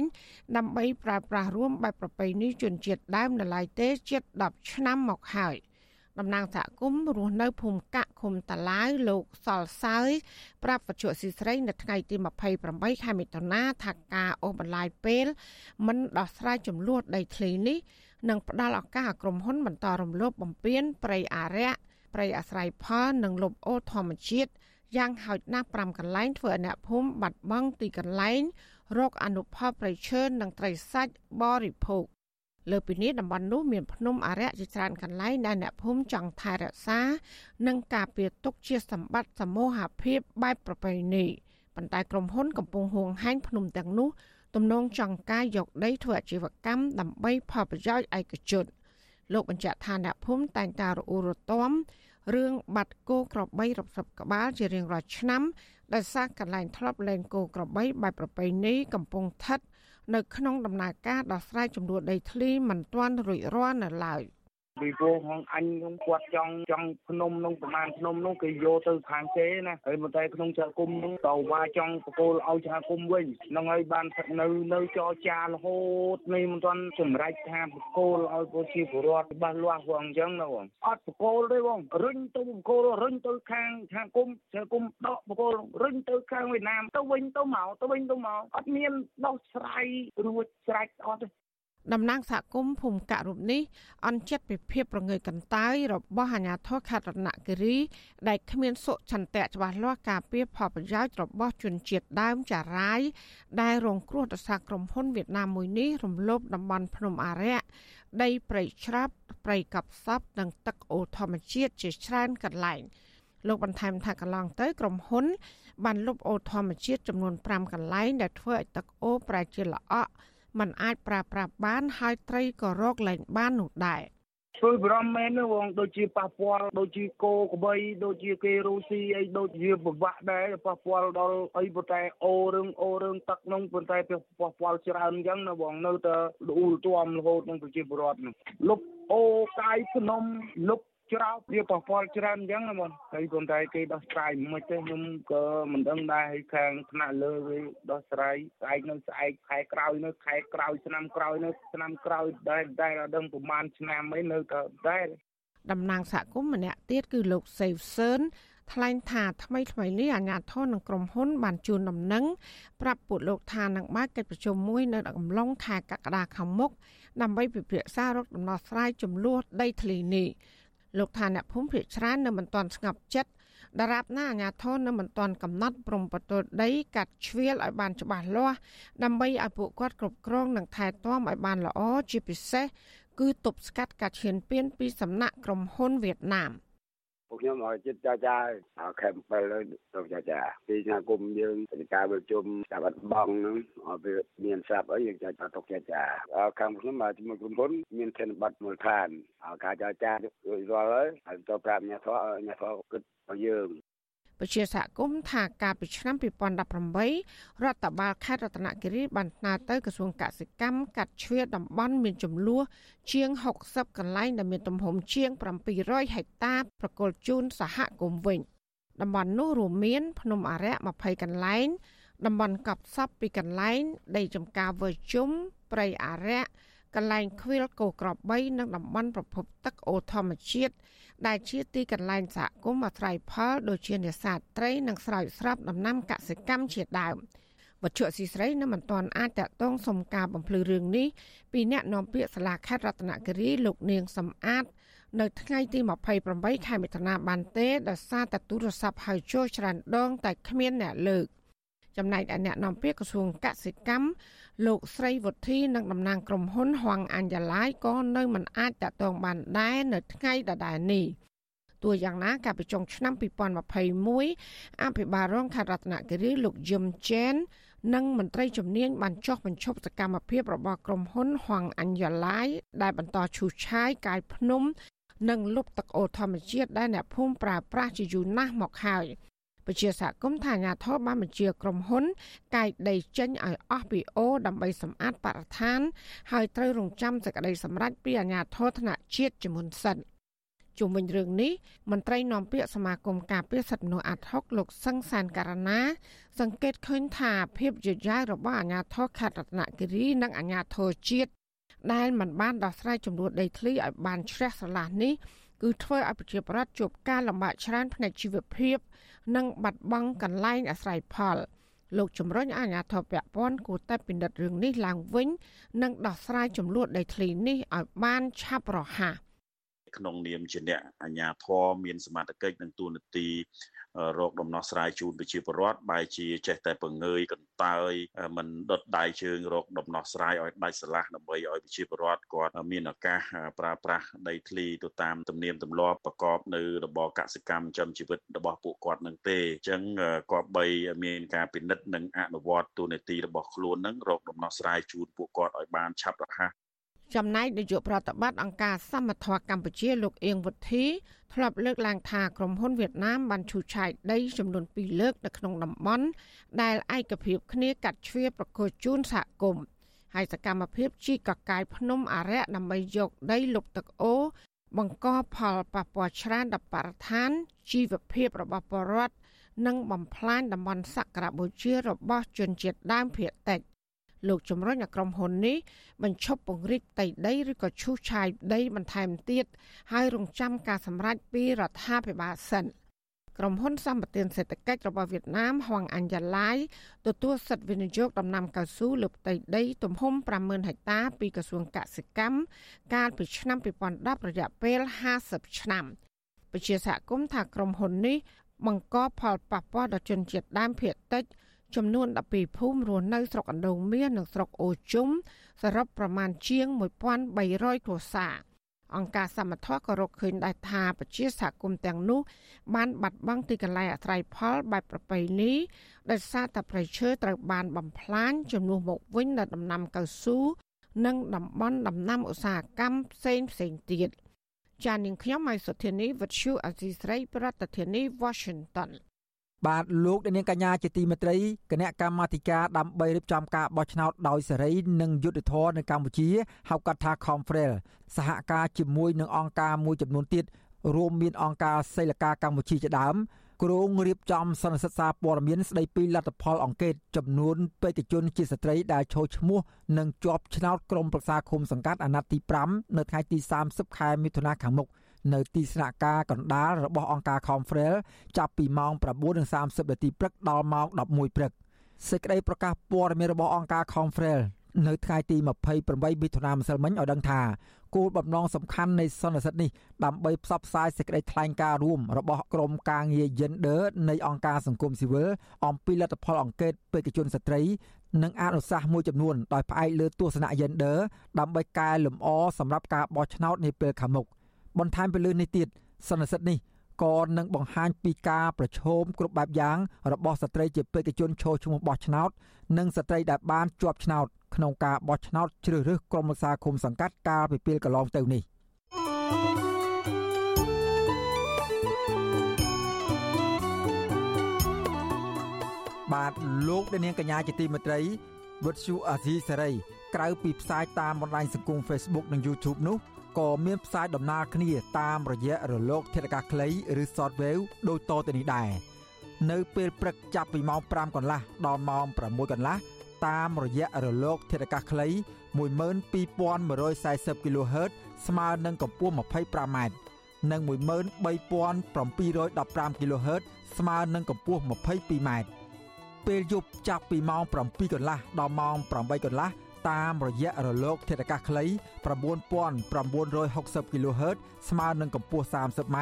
ដើម្បីប្រើប្រាស់រួមបែបប្រពៃណីជនជាតិដើមនៅឡើយទេជិត10ឆ្នាំមកហើយតំណាងសហគមន៍រស់នៅភូមិកាក់ឃុំតាឡាវលោកសលសើយប្រាប់វត្ថុស៊ីស្រីនៅថ្ងៃទី28ខែមិថុនាថាការអូសបន្លាយពេលមិនដោះស្រាយចំនួនដីធ្លីនេះ និងផ្ដល់ឱកាសឲ្យក្រុមហ៊ុនបន្តរំលោភបំពានព្រៃអារក្សព្រៃអាស្រ័យផលនិងលុបអូរធម្មជាតិយ៉ាងហោចណាស់5កន្លែងធ្វើឲ្យអ្នកភូមិបាត់បង់ទីកន្លែងរកអនុផលប្រៃឈើនិងត្រីសាច់បរិភោគលើពីនេះតំបន់នោះមានភ្នំអារក្សជាច្រើនកន្លែងដែលអ្នកភូមិចង់ថែរក្សា និងការពារទុកជាសម្បត្តិសមូហភាពបែបប្រពៃណីប៉ុន្តែក្រុមហ៊ុនកំពុងហួងហែងភ្នំទាំងនោះ ទំនងចង់ការយកដីធ្វើអាជីវកម្មដើម្បីផលប្រយោជន៍ឯកជនលោកបញ្ជាក់ថាអ្នកភូមិតែងតែរអ៊ូរទាំរឿងបាត់គោក្របីរាប់សិបក្បាលជារៀងរាល់ឆ្នាំដោយសារកន្លែងធ្លាប់លែងគោក្របីបែបប្រពៃណីកំពុងស្ថិតនៅក្នុងដំណើរការដោះស្រាយចំនួនដីធ្លីមិនទាន់រួចរាល់នៅឡើយ។ ពីព្រោះផងអញខ្ញុំគាត់ចង់ចង់ភ្នំនោះប្រមាណភ្នំនោះគេយកទៅខាងគេណាហើយមកតែក្នុងចៅគុំនោះតវ៉ាចង់បកគោលឲ្យចៅគុំវិញហ្នឹងហើយបាននៅនៅចរចារហូតនេះមិនទាន់សម្រេចថាបកគោលឲ្យប្រជាពលរដ្ឋច្បាស់លាស់ផងអញ្ចឹងណាបងអត់បកគោលទេបងរុញទៅបកគោលរុញទៅខាងខាងគុំចៅគុំដកបកគោលរុញទៅខាងវៀតណាមទៅវិញទៅមកទៅវិញទៅមកអត់មានដោះស្រាយរួចស្រេចអត់ទេ តំណាងសហគមន៍ភូមិកៈរូបនេះអន់ចិត្តពីភាពប្រងើយកន្តើយរបស់អាជ្ញាធរខេត្តរតនគិរី ដែលគ្មានសុឆន្ទៈច្បាស់លាស់ការពារផលប្រយោជន៍របស់ជនជាតិដើមចារាយដែលរងគ្រោះដោយសារក្រុមហ៊ុនវៀតណាមមួយនេះរំលោភតំបន់ភ្នំអារក្សដីព្រៃច្រាប់ព្រៃកັບសពនិងទឹកអូរធម្មជាតិជាច្រើនកន្លែងលោកបន្ថែមថាកន្លងទៅក្រុមហ៊ុនបានលុបអូរធម្មជាតិចំនួន5កន្លែងដែលធ្វើឲ្យទឹកអូរប្រែជាល្អក់ มันអាចប្រើប្រាស់បានហើយត្រីក៏រកលែងបាននោះដែរជួយបារម្ភមែនណាបងដូចជាប៉ះពាល់ដូចជាគោក្បីដូចជាគេរុស្ស៊ីអីដូចជាពិបាកដែរប៉ះពាល់ដល់អីប៉ុន្តែអូរឿងអូរឿងទឹកនោះប៉ុន្តែប៉ះពាល់ច្រើនអញ្ចឹងណាបងនៅតែលូលទាំរហូតនឹងប្រជាពលរដ្ឋនោះលុបអូកាយភ្នំលុប ច្រោបវាប៉ះពាល់ច្រើនអញ្ចឹងណាបងហើយប៉ុន្តែគេដោះស្រាយមិនទេខ្ញុំក៏មិនដឹងដែរហើយខាងថ្នាក់លើគេដោះស្រាយស្អែកនៅស្អែកខែក្រោយនៅខែក្រោយឆ្នាំក្រោយនៅឆ្នាំក្រោយដែរតែអត់ដឹងប្រហែលឆ្នាំអីនៅតែដែរតំណាងសហគមន៍ម្នាក់ទៀតគឺលោកសេវសឿនថ្លែងថាថ្មីថ្មីនេះអាជ្ញាធរនិងក្រុមហ៊ុនបានជួនដំណឹងប្រាប់ពួកលោកថានឹងបើកកិច្ចប្រជុំមួយនៅអំឡុងខែកក្កដាខាងមុខដើម្បីពិភាក្សារកដំណោះស្រាយចំនួនដីធ្លីនេះ លោកថាអ្នកភូមិភាគច្រើននៅមិនទាន់ស្ងប់ចិត្តដរាបណាអាញាធននៅមិនទាន់កំណត់ព្រំប្រទល់ដីកាត់ជ្រៀលឲ្យបានច្បាស់លាស់ដើម្បីឲ្យពួកគាត់គ្រប់គ្រងនិងថែទាំឲ្យបានល្អជាពិសេសគឺទប់ស្កាត់ការឈានពានពីសំណាក់ក្រុមហ៊ុនវៀតណាម។ ពួកខ្ញុំឲ្យចិត្តចាចាខេម7ទៅចាចាពីថ្ងៃគុំយើងទៅការវិជុំចាប់អត់បងហ្នឹងឲ្យវាមានស្រាប់អីយើងចាទុកចាចាខាងខ្ញុំមកជាមួយក្រុមហ៊ុនមានធនបတ်មូលដ្ឋានឲ្យការចាចារួចរាល់ហើយហើយទៅប្រាប់អ្នកធរអ្នកធរគិតឲ្យយើង ពជាសហគមន៍ថាកាលពីឆ្នាំ2018រដ្ឋបាលខេត្តរតនគិរីបានស្នើទៅក្រសួងកសិកម្មកាត់ជ្រៀតតំបន់មានចំនួនជាង60កន្លែងដែលមានទំហំជាង700ហិកតាប្រគល់ជូនសហគមន៍វិញតំបន់នោះរួមមាន ភ្នំអរិយ20កន្លែងតំបន់កប់សពពីកន្លែង ដីចំការវើជុំព្រៃអរិយកន្លែងខ្វៀលគោក្រ3និងតំបន់ប្រភពទឹកអូធម្មជាតិ ដែលជាទីកន្លែងសហគមន៍អាស្រ័យផលដូចជានេសាទត្រីនិងស្រោចស្រពដំណាំកសិកម្មជាដើមវត្ថុអសីស្រីនៅមិនទាន់អាចតតងសុំការបំភ្លឺរឿងនេះពីអ្នកនាំពាក្យសាលាខេត្តរតនគិរីលោកនាងសំអាត នៅថ្ងៃទី28ខែមិថុនាបានទេដោយសារតែទូរស័ព្ទហៅចូលច្រើនដងតែគ្មានអ្នកលើក ចំណែកឯអ្នកនាំពាក្យក្រសួងកសិកម្មលោកស្រីវុធីនិងតំណាងក្រុមហ៊ុនហងអញ្ញឡាយក៏នៅមិនអាចតតងបានដែរនៅថ្ងៃដដែលនេះទោះយ៉ាងណាកាលពីចុងឆ្នាំ2021អភិបាលរងខេត្តរតនគិរីលោកយឹមជែននិងមន្ត្រីជំនាញបានចុះបញ្ឈប់សកម្មភាពរបស់ក្រុមហ៊ុនហងអញ្ញឡាយដែលបន្តឈូសឆាយកាយភ្នំ និងលុបទឹកអូរធម្មជាតិដែលអ្នកភូមិប្រើប្រាស់ជាយូរណាស់មកហើយ។ ពជាសហគមន៍ថាអាញាធរបានបញ្ជាក្រុមហ៊ុនកាយដីចេញឲ្យអស់ពីអូដើម្បីសម្អាតបរិស្ថាន ហើយត្រូវរងចាំសេចក្តីសម្រេចពីអាញាធរថ្នាក់ជាតិជាមុនសិនជុំវិញរឿងនេះមន្ត្រីនាំពាក្យសមាគមការពារសិទ្ធិមនុស្សអាត់ហុកលោកសឹងសានការណា សង្កេតឃើញថាភាពយឺតយ៉ាវរបស់អាញាធរខេត្តរតនគិរីនិងអាញាធរជាតិដែលមិនបានដោះស្រាយចំនួនដីធ្លីឲ្យបានជ្រះស្រឡះនេះ គឺធ្វើឲ្យប្រជាពលរដ្ឋជួបការលំបាកច្រើនផ្នែកជីវភាព និងបាត់បង់កន្លែងអាស្រ័យផល លោកជំរុញអាជ្ញាធរពាក់ព័ន្ធគួរតែពិនិត្យរឿងនេះឡើងវិញ និងដោះស្រាយចំនួនដីធ្លីនេះឲ្យបានឆាប់រហ័ស ក្នុងនាមជាអ្នកអាជ្ញាធរមានសមត្ថកិច្ចនិងទូនាទីរកដំណោះស្រាយជូនប្រជាពលរដ្ឋបែរជាចេះតែពង្ើយកន្តើយមិនដុតដៃជើងរកដំណោះស្រាយឲ្យដាច់ស្រឡះដើម្បីឲ្យប្រជាពលរដ្ឋគាត់មានឱកាសប្រើប្រាស់ដីធ្លីទៅតាមទំនៀមទម្លាប់ប្រកបនៅរបរកសិកម្មចិញ្ចឹមជីវិតរបស់ពួកគាត់នឹងទេអញ្ចឹងគាត់បីមានការពិនិត្យនិងអនុវត្តទូនាទីរបស់ខ្លួននឹងរកដំណោះស្រាយជូនពួកគាត់ឲ្យបានឆាប់រហ័ស ចំណែកនាយកប្រតិបត្តិអង្គការសមត្ថៈកម្ពុជាលោកអៀងវុធី ធ្លាប់លើកឡើងថាក្រុមហ៊ុនវៀតណាមបានឈូសឆាយដីចំនួន2លើកនៅក្នុងតំបន់ដែលឯកភាពគ្នាកាត់ជ្រៀប្រកួតជូនសហគមន៍ហើយសកម្មភាពជីកកកាយភ្នំអរិយដើម្បីយកដីលុបទឹកអូបង្កផលប៉ះពាល់ច្រើនដល់បរិស្ថានជីវភាពរបស់ប្រជាពលរដ្ឋនិងបំផ្លាញតំបន់សក្ការៈបូជារបស់ជនជាតិដើមភាគតិច លោកជំរុញឲ្យក្រុមហ៊ុននេះបញ្ឈប់ពង្រីកដីដីឬក៏ឈូសឆាយដីបន្ថែមទៀតហើយរងចាំការសម្រេចពីរដ្ឋាភិបាលសិនក្រុមហ៊ុនសម្បត្តិសេដ្ឋកិច្ចរបស់វៀតណាមហងអញ្ញឡាយទទួលសិទ្ធិវិនិយោគដំណាំកៅស៊ូលើផ្ទៃដីទំហំ50000ហិកតាពីក្រសួងកសិកម្មកាលពីឆ្នាំ2010រយៈពេល50ឆ្នាំពជាសហគមន៍ថាក្រុមហ៊ុននេះបង្កផលប៉ះពាល់ដល់ជនជាតិដើមភាគតិច ចំនួន12ភូមិរស់នៅស្រុកអណ្ដូងមាសនិងស្រុកអូជុំសរុបប្រមាណជាង1300គ្រួសារអង្គការសមត្ថៈក៏រកឃើញដែរថាប្រជាសហគមន៍ទាំងនោះបានបាត់បង់ទីកន្លែងអាស្រ័យផលបែបប្រពៃណីដោយសារតែប្រៃឈើត្រូវបានបំផ្លាញជំនួសមកវិញនៅដំណាំកៅស៊ូនិងតំបន់ដំណាំឧស្សាហកម្មផ្សេងផ្សេងទៀតចាននាងខ្ញុំម៉ៃសុធានីវិទ្យុអសីស្រី ប្រធានាធិបតី Washington បាទលោកនាងកញ្ញាជាទីមេត្រីគណៈកម្មាធិការដើម្បីរៀបចំការបោះឆ្នោតដោយសេរីនិងយុត្តិធម៌នៅកម្ពុជាហៅកាត់ថា Confrel សហការជាមួយនឹងអង្គការមួយចំនួនទៀតរួមមានអង្គការសិលកាកម្ពុជាជាដើមគ្រងរៀបចំសន្និសីទសារព័ត៌មានស្ដីពីលទ្ធផលអង្កេតចំនួនបេក្ខជនជាស្ត្រីដែលចូលឈ្មោះនិងជាប់ឆ្នោតក្រុមប្រឹក្សាឃុំសង្កាត់អាណត្តិទី5នៅថ្ងៃទី30ខែមិថុនាខាងមុខ នៅទីស្នាក់ការកណ្ដាលរបស់អង្គការ Confrel ចាប់ពីម៉ោង9:30នាទីព្រឹកដល់ម៉ោង11ព្រឹកសេចក្តីប្រកាសព័ត៌មានរបស់អង្គការ Confrel នៅថ្ងៃទី28មិថុនាម្សិលមិញឲ្យដឹងថាគោលបំណងសំខាន់នៃសន្និសីទនេះដើម្បីផ្សព្វផ្សាយសេចក្តីថ្លែងការណ៍រួមរបស់ក្រមការងារ Gender នៃអង្គការសង្គមស៊ីវិលអំពីលទ្ធផលអង្កេតបេក្ខជនស្ត្រី និងអនុសាសន៍មួយចំនួនដោយផ្អែកលើទស្សនៈ Gender ដើម្បីកែលម្អសម្រាប់ការបោះឆ្នោតនាពេលខាងមុខ បន្ថែមពីលើនេះទៀតសន្និសីទនេះក៏នឹងបង្ហាញពីការប្រឈមគ្រប់បែបយ៉ាងរបស់ស្ត្រីជាបេក្ខជនចូលឈ្មោះបោះឆ្នោត និងស្ត្រីដែលបានជាប់ឆ្នោតក្នុងការបោះឆ្នោតជ្រើសរើសក្រុមប្រឹក្សាគុំសង្កាត់កាលពីពេលកន្លងទៅនេះបាទលោកនាងកញ្ញាជាទីមេត្រីវុទ្ធុអាស៊ីសេរីក្រៅពីផ្សាយតាមបណ្ដាញសង្គម Facebook និង YouTube នោះ ក៏មានផ្សាយដំណើរគ្នាតាមរយៈរលក ធាតុអាកាសខ្លីឬ Shortwave ដូចតទៅនេះដែរនៅពេលព្រឹកចាប់ពីម៉ោង5កន្លះដល់ម៉ោង6កន្លះតាមរយៈរលក ធាតុអាកាសខ្លី12140 kHz ស្មើនឹងកម្ពស់ 25m និង13715 kHz ស្មើនឹងកម្ពស់ 22m ពេលយប់ចាប់ពីម៉ោង7កន្លះដល់ម៉ោង8កន្លះ តាមរយៈរលកធាតុអាកាសខ្លី9960 kHz ស្មើនឹងកម្ពស់ 30m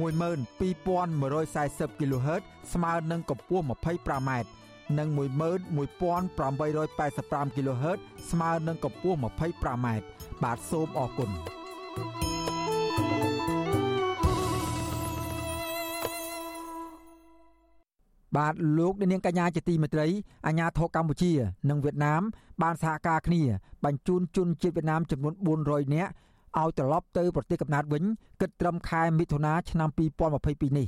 12140 kHz ស្មើនឹងកម្ពស់ 25m និង11885 kHz ស្មើនឹងកម្ពស់ 25m បាទសូមអរគុណ បាទលោកនាងកញ្ញាជាទីមេត្រីអាញាធរកម្ពុជា និងវៀតណាម បានសហការគ្នា បញ្ជូនជនជាតិវៀតណាមចំនួន400នាក់ឲ្យត្រឡប់ទៅប្រទេសកំណើតវិញគិតត្រឹមខែមិថុនាឆ្នាំ2022នេះ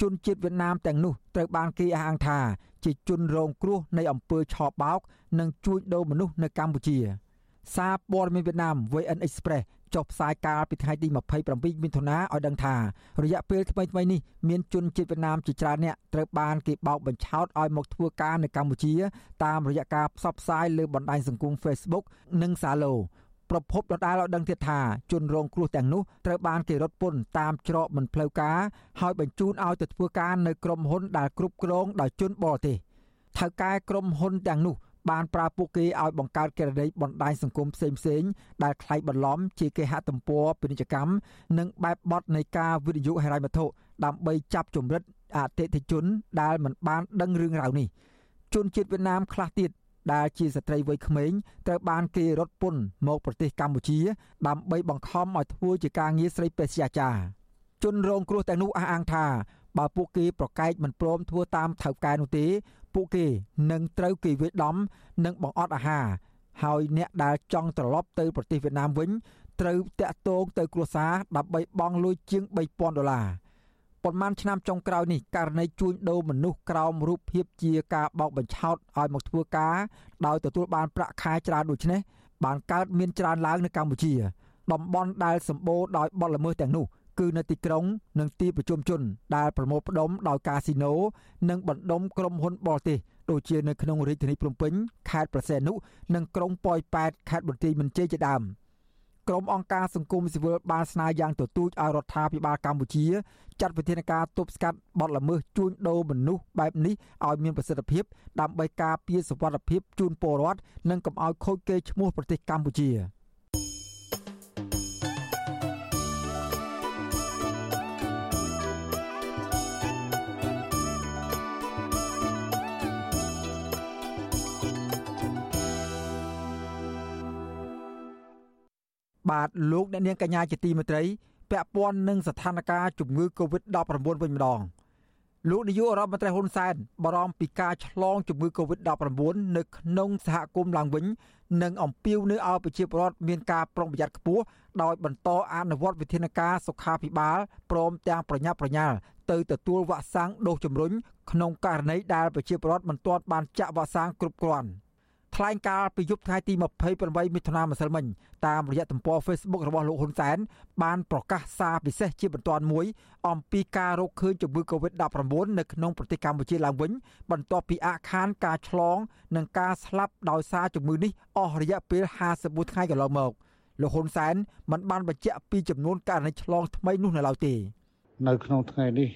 ជនជាតិវៀតណាមទាំងនោះត្រូវបានគេអះអាងថាជាជនរងគ្រោះនៃអំពើឆបោក និងជួញដូរមនុស្សនៅកម្ពុជា សារព័ត៌មានវៀតណាម VN Express ចុះផ្សាយកាលពីថ្ងៃទី27មិថុនាឲ្យដឹងថារយៈពេលថ្មីៗនេះមានជនជាតិវៀតណាមជាច្រើនអ្នកត្រូវបានគេបោកបញ្ឆោតឲ្យមកធ្វើការនៅកម្ពុជា តាមរយៈការផ្សព្វផ្សាយលើបណ្ដាញសង្គម Facebook និង Zalo ប្រភពដដែលឲ្យដឹងទៀតថាជនរងគ្រោះទាំងនោះត្រូវបានគេរត់ពន្ធតាមច្រកមិនផ្លូវការហើយបញ្ជូនឲ្យទៅធ្វើការនៅក្រុមហ៊ុនដែលគ្រប់គ្រងដោយជនបរទេសថៅកែក្រុមហ៊ុនទាំងនោះ បានប្រើពួកគេឲ្យបង្កើតកេរនីបណ្ដាញសង្គមផ្សេងផ្សេងដែលคล้ายបន្លំជាគេហទំព័រពាណិជ្ជកម្មនិងបែបបទនៃការវិនិយោគហិរញ្ញវត្ថុដើម្បីចាប់ជំរិតអតិថិជនដែលមិនបានដឹងរឿងរ៉ាវនេះជនជាតិវៀតណាមខ្លះទៀតដែលជាស្ត្រីវ័យក្មេងត្រូវបានគេរត់ពន្ធមកប្រទេសកម្ពុជាដើម្បីបង្ខំឲ្យធ្វើជាការងារស្រីពេទ្យាចារជនរងគ្រោះទាំងនោះអះអាងថាបើពួកគេប្រកែកមិនព្រមធ្វើតាមថៅកែនោះទេ ពួកគេនឹងត្រូវគេវាយដំ និងបង្អត់អាហារហើយអ្នកដែលចង់ត្រឡប់ទៅប្រទេសវៀតណាមវិញត្រូវតាក់ទងទៅគ្រួសារដើម្បីបង់លុយជាង3000ដុល្លារប៉ុន្មានឆ្នាំចុងក្រោយនេះករណីជួញដូរមនុស្សក្រោមរូបភាពជាការបោកបញ្ឆោតឲ្យមកធ្វើការដោយទទួលបានប្រាក់ខែច្រើនដូចនេះបានកើតមានច្រើនឡើងនៅកម្ពុជា តំបន់ដែលសម្បូរដោយបទល្មើសទាំងនោះ គឺនៅទីក្រុង និងទីប្រជុំជន ដែលប្រមូលផ្ដុំដោយកាស៊ីណូនិងបណ្ដុំក្រុមហ៊ុនបរទេសដូចជានៅក្នុងរាជធានីភ្នំពេញខេត្តប្រសេនុនិងក្រុងប៉ោយប៉ែតខេត្តបន្ទាយមានជ័យជាដើមក្រុមអង្គការសង្គមស៊ីវិលបានស្នើយ៉ាងទទូចឲ្យរដ្ឋាភិបាលកម្ពុជាចាត់វិធានការទប់ស្កាត់បទល្មើសជួញដូរមនុស្សបែបនេះឲ្យមានប្រសិទ្ធភាពដើម្បីការពារសុវត្ថិភាពជូនពលរដ្ឋនិងកុំឲ្យខូចកេរ្តិ៍ឈ្មោះប្រទេសកម្ពុជា។ បបាទលោកអ្នកនាងកញ្ញាជាទីមេត្រីពាក់ព័ន្ធនឹងស្ថានភាពជំងឺ Covid-19 វិញម្ដងលោកនាយករដ្ឋមន្ត្រីហ៊ុនសែនបារម្ភពីការឆ្លងជំងឺ Covid-19 នៅក្នុងសហគមន៍ឡើងវិញនិងអំពាវនាវឲ្យប្រជាពលរដ្ឋមានការប្រុងប្រយ័ត្នខ្ពស់ដោយបន្តអនុវត្តវិធានការសុខាភិបាលព្រមទាំងប្រញាប់ប្រញាល់ទៅទទួលវ៉ាក់សាំងដូសជំរុញក្នុងករណីដែលប្រជាពលរដ្ឋមិនទាន់បានចាក់វ៉ាក់សាំងគ្រប់គ្រាន់។ ថ្លែងការណ៍ពីយប់ថ្ងៃទី28មិថុនាម្សិលមិញតាមរយៈទំព័រ Facebook របស់លោកហ៊ុនសែនបានប្រកាសសារពិសេសជាបន្ទាន់មួយអំពីការរកឃើញជំងឺ Covid-19 នៅក្នុងប្រទេសកម្ពុជាឡើងវិញបន្ទាប់ពីអាខានការឆ្លង និងការស្លាប់ដោយសារជំងឺនេះអស់រយៈពេល51ថ្ងៃកន្លងមកលោកហ៊ុនសែនមិនបានបញ្ជាក់ពីចំនួនករណីឆ្លងថ្មីនោះនៅឡើយទេនៅក្នុងថ្ងៃនេះ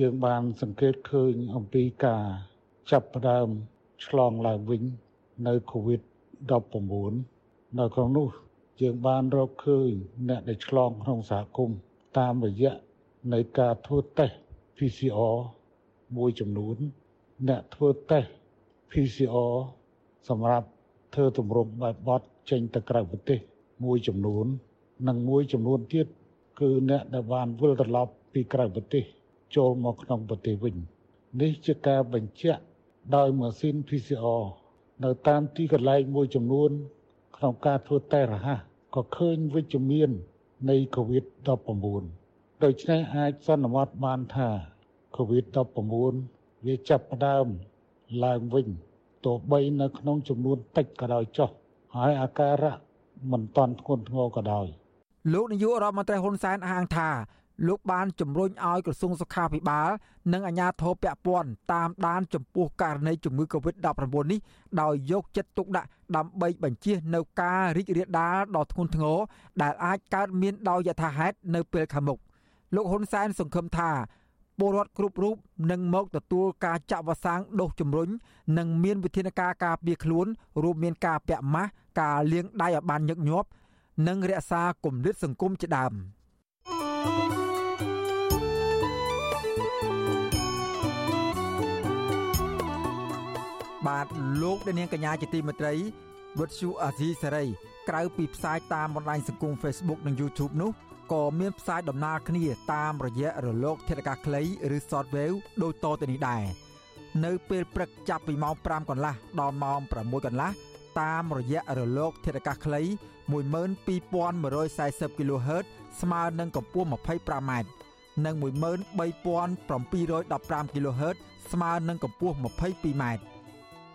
យើងបានសង្កេតឃើញអំពីការចាប់ផ្ដើមឆ្លងឡើងវិញ នៅ COVID-19 នៅក្នុងនោះយើងបានរកឃើញអ្នកដែលឆ្លងក្នុងសហគមន៍តាមរយៈនៃការធ្វើតេស្ត PCR មួយចំនួន អ្នកធ្វើតេស្ត PCR សម្រាប់ធ្វើទម្រង់បែបបត់ចេញទៅក្រៅប្រទេស មួយចំនួន និងមួយចំនួនទៀតគឺអ្នកដែលបានវិលត្រឡប់ពីក្រៅប្រទេស ចូលមកក្នុងប្រទេសវិញ នេះជាការបញ្ជាក់ដោយម៉ាស៊ីន PCR នៅតាមទីកន្លែងមួយចំនួន ក្នុងការធ្វើតេស្តរហ័សក៏ឃើញវិជ្ជមាននៃ COVID-19 ដូច្នេះអាចសន្មត់បានថា COVID-19 វាចាប់ផ្ដើមឡើងវិញទោះបីនៅក្នុងចំនួនតិចក៏ដោយចុះហើយអាការៈមិនតាន់ធ្ងន់ធ្ងរក៏ដោយលោកនាយករដ្ឋមន្ត្រីហ៊ុនសែនអះអាងថា លោកបានជំរុញឲ្យក្រសួងសុខាភិបាល និងអាជ្ញាធរពាក់ព័ន្ធតាមដានចំពោះករណីជំងឺ Covid-19 នេះដោយយកចិត្តទុកដាក់ដើម្បីបញ្ជៀសនៅការរីករាលដាលដ៏ធ្ងន់ធ្ងរដែលអាចកើតមានដោយយថាហេតុនៅពេលខាងមុខលោកហ៊ុនសែនសង្ឃឹមថាពលរដ្ឋគ្រប់រូបនឹងមកទទួលការចាក់វ៉ាក់សាំងដូសជំរុញនិងមានវិធានការការពារខ្លួនរួមមានការពាក់ម៉ាស់ការលាងដៃឲ្យបានញឹកញាប់និងរក្សាគម្លាតសង្គមជាដើម។ បាទលោកនាងកញ្ញាជាទីមេត្រីវុទ្ធុអាស៊ីសេរីក្រៅពីផ្សាយតាមបណ្ដាញសង្គម Facebook និង YouTube នោះក៏មានផ្សាយដំណើរគ្នាតាមរយៈរលក ធាតុអាកាសខ្លីឬ Shortwave ដូចតទៅនេះដែរនៅពេលព្រឹកចាប់ពីម៉ោង5កន្លះដល់ម៉ោង6កន្លះតាមរយៈរលក ធាតុអាកាសខ្លី12140 kHz ស្មើនឹងកម្ពស់ 25m និង13715 kHz ស្មើនឹងកម្ពស់ 22m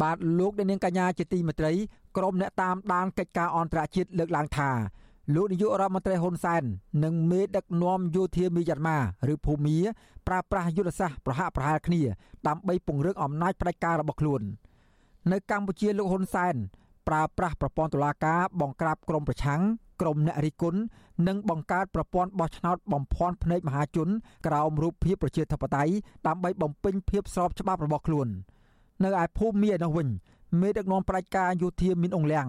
បាទលោកនាងកញ្ញាជាទីមេត្រីក្រុមអ្នកតាមដានកិច្ចការអន្តរជាតិលើកឡើងថាលោកនាយករដ្ឋមន្ត្រីហ៊ុនសែននិងមេដឹកនាំយោធាមីយ៉ាន់ម៉ាឬភូមាប្រើប្រាស់យុទ្ធសាស្ត្រប្រហាក់ប្រហែលគ្នាដើម្បីពង្រឹងអំណាចផ្ដាច់ការរបស់ខ្លួននៅកម្ពុជាលោកហ៊ុនសែនប្រើប្រាស់ប្រព័ន្ធតុលាការបង្ក្រាបក្រុមប្រឆាំងក្រុមអ្នករិះគន់និងបង្កើតប្រព័ន្ធបោះឆ្នោតបំភាន់ភ្នែកមហាជនក្រោមរូបភាពប្រជាធិបតេយ្យដើម្បីបំពេញភាពស្របច្បាប់របស់ខ្លួន។ នៅឯភូមិមានោះវិញមេដឹកនាំផ្ដាច់ការយោធាមានអង្គលៀង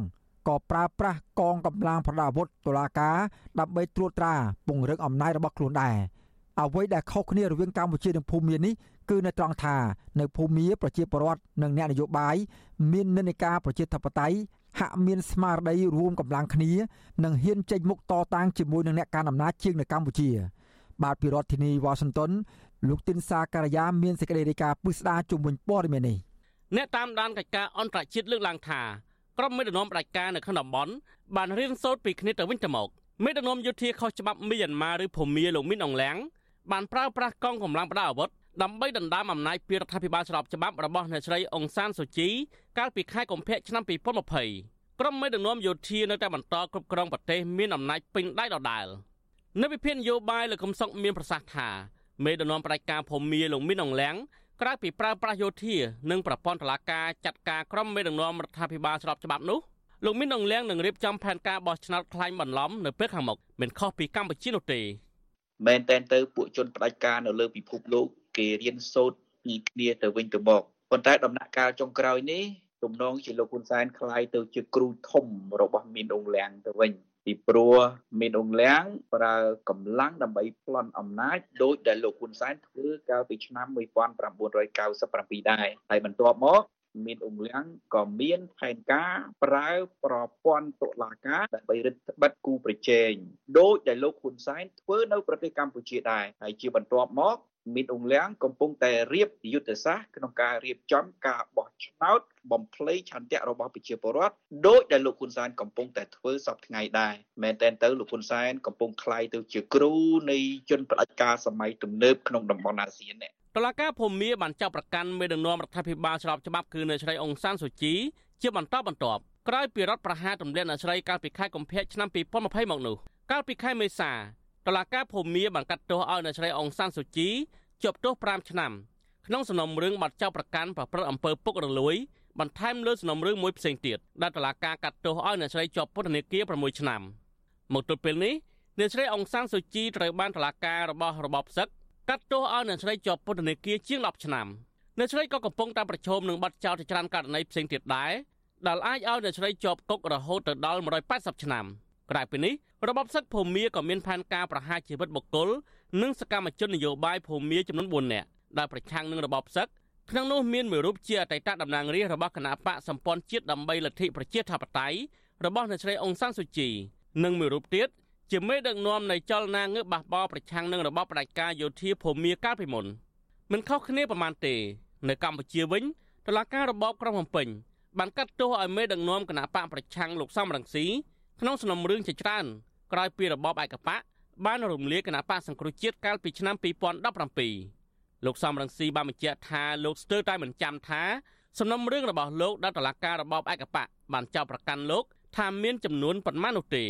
ក៏ប្រើប្រាស់កងកម្លាំងប្រដាប់អាវុធតុលាការដើម្បីត្រួតត្រាពង្រឹងអំណាចរបស់ខ្លួនដែរអ្វីដែលខុសគ្នារវាងកម្ពុជានិងភូមានេះគឺនៅត្រង់ថានៅភូមាប្រជាពលរដ្ឋនិងអ្នកនយោបាយមាននិន្នាការប្រជាធិបតេយ្យហាក់មានស្មារតីរួមកម្លាំងគ្នានិងហ៊ានចេញមុខតតាំងជាមួយនឹងអ្នកកាន់អំណាចជាងនៅកម្ពុជា បាទពីរដ្ឋធានីវ៉ាស៊ីនតោនលោកទីនសាការីយ៉ាមានសេចក្តីរាយការណ៍ពុស្ដាជុំវិញព័ត៌មាននេះ អ្នកតាមដានកិច្ចការអន្តរជាតិលើកឡើងថាក្រុមមេដឹកនាំផ្ដាច់ការនៅក្នុងតំបន់បានរៀនសូត្រពីគ្នាទៅវិញទៅមកមេដឹកនាំយោធាខុសច្បាប់មីយ៉ាន់ម៉ាឬភូមាលោកមីនអងឡាំងបានប្រើប្រាស់កងកម្លាំងប្រដាប់អាវុធដើម្បីដណ្ដើមអំណាចពីរដ្ឋាភិបាលស្របច្បាប់របស់អ្នកស្រីអុងសានស៊ូជីកាលពីខែកុម្ភៈឆ្នាំ2020ក្រុមមេដឹកនាំយោធានៅតែបន្តគ្រប់គ្រងប្រទេសមានអំណាចពេញដៃដដែលនៅវិភាគនយោបាយលោកកឹមសុខមានប្រសាសន៍ថាមេដឹកនាំផ្ដាច់ការភូមាលោកមីនអងឡាំង ក្រៅពីប្រើប្រាស់យោធានិងប្រព័ន្ធតុលាការចាត់ការក្រុមមេដឹកនាំរដ្ឋាភិបាលស្របច្បាប់នោះ លោកមានអង្លៀងនឹងរៀបចំផែនការបោះឆ្នោតខ្លាញ់បន្លំនៅពេលខាងមុខមិនខុសពីកម្ពុជានោះទេមែនតែនទៅពួកជនផ្ដាច់ការនៅលើពិភពលោកគេរៀនសូត្រពីគ្នាទៅវិញទៅមកប៉ុន្តែដំណាក់កាលចុងក្រោយនេះទំនងជាលោកហ៊ុនសែនคล้ายទៅជាគ្រូធំរបស់មីនអងលៀងទៅវិញ ពីព្រោះមានអងលៀងប្រើកម្លាំងដើម្បីប្លន់អំណាចដោយដែលលោកហ៊ុនសែនធ្វើកាលពីឆ្នាំ1997ដែរហើយបន្ទាប់មកមានអង្លាំងក៏មានផែនការប្រើប្រព័ន្ធតុលាការដើម្បីរឹតបន្តឹងគូប្រជែងដោយដែលលោកហ៊ុនសែនធ្វើនៅប្រទេសកម្ពុជាដែរហើយជាបន្ទាប់មក មីនអង្លាំងកំពុងតែរៀបយុទ្ធសាស្ត្រក្នុងការរៀបចំការបោះឆ្នោតបំភ្លៃឆន្ទៈរបស់ប្រជាពលរដ្ឋដោយដែលលោកហ៊ុនសែនកំពុងតែធ្វើសពថ្ងៃដែរមែនតែនទៅលោកហ៊ុនសែនកំពុងคล้ายទៅជាគ្រូនៃជនផ្ដាច់ការសម័យទំនើបក្នុងតំបន់អាស៊ាននេះតឡាការភូមាបានចាប់ប្រកាន់មេដឹកនាំរដ្ឋាភិបាលស្របច្បាប់គឺនៅស្រីអង្សានសុជីជាបន្តបន្ទាប់ក្រោយពីរដ្ឋប្រហារទម្លាក់អ្នកស្រីកាលពីខែកុម្ភៈឆ្នាំ2020មកនោះកាលពីខែមេសា តឡាការភូមាបានកាត់ទោសឲ្យអ្នកស្រីអង្សានសុជីជាប់ទោស5ឆ្នាំក្នុងសំណុំរឿងបាត់ចោលប្រកាន់ប្រព្រឹត្តអំពើពុករលួយបន្ថែមលើសំណុំរឿងមួយផ្សេងទៀតដែលតឡាការកាត់ទោសឲ្យអ្នកស្រីជាប់ពន្ធនាគារ6ឆ្នាំមកទល់ពេលនេះអ្នកស្រីអង្សានសុជីត្រូវបានតឡាការរបស់របបផ្សឹកកាត់ទោសឲ្យអ្នកស្រីជាប់ពន្ធនាគារជាង10ឆ្នាំអ្នកស្រីក៏កំពុងតែប្រឈមនឹងបាត់ចោលជាច្រើនករណីផ្សេងទៀតដែរដែលអាចឲ្យអ្នកស្រីជាប់គុករហូតទៅដល់180ឆ្នាំ ក្រៅពីនេះរបបសឹកភូមាក៏មានផែនការប្រហារជីវិតបុគ្គលនិងសកម្មជននយោបាយភូមាចំនួន4នាក់ដែលប្រឆាំងនឹងរបបសឹកក្នុងនោះមានមួយរូបជាអតីតតំណាងរាស្ត្ររបស់គណៈបកសម្ព័ន្ធជាតិដើម្បីលទ្ធិប្រជាធិបតេយ្យរបស់អ្នកស្រីអង្សានស៊ូជីនិងមួយរូបទៀតជាមេដឹកនាំនៃចលនាងើបបះបោប្រឆាំងនឹងរបបផ្ដាច់ការយោធាភូមាកាលពីមុនមិនខុសគ្នាប្រមាណទេ នៅកម្ពុជាវិញតឡាការរបបក្រុងភ្នំពេញបានកាត់ទោសឲ្យមេដឹកនាំគណៈបកប្រឆាំងលោកសំរងស៊ី ក្នុងសំណុំរឿងជាច្រើនក្រោយពីរបបឯកបកបានរំលាយគណៈបកសង្គ្រោះជាតិកាលពីឆ្នាំ2017លោកសំរងស៊ីបានបញ្ជាក់ថាលោកស្ទើរតែមិនចាំថាសំណុំរឿងរបស់លោកដែលតឡាការរបបឯកបកបានចោទប្រកាន់លោកថាមានចំនួនប៉ុន្មាននោះទេ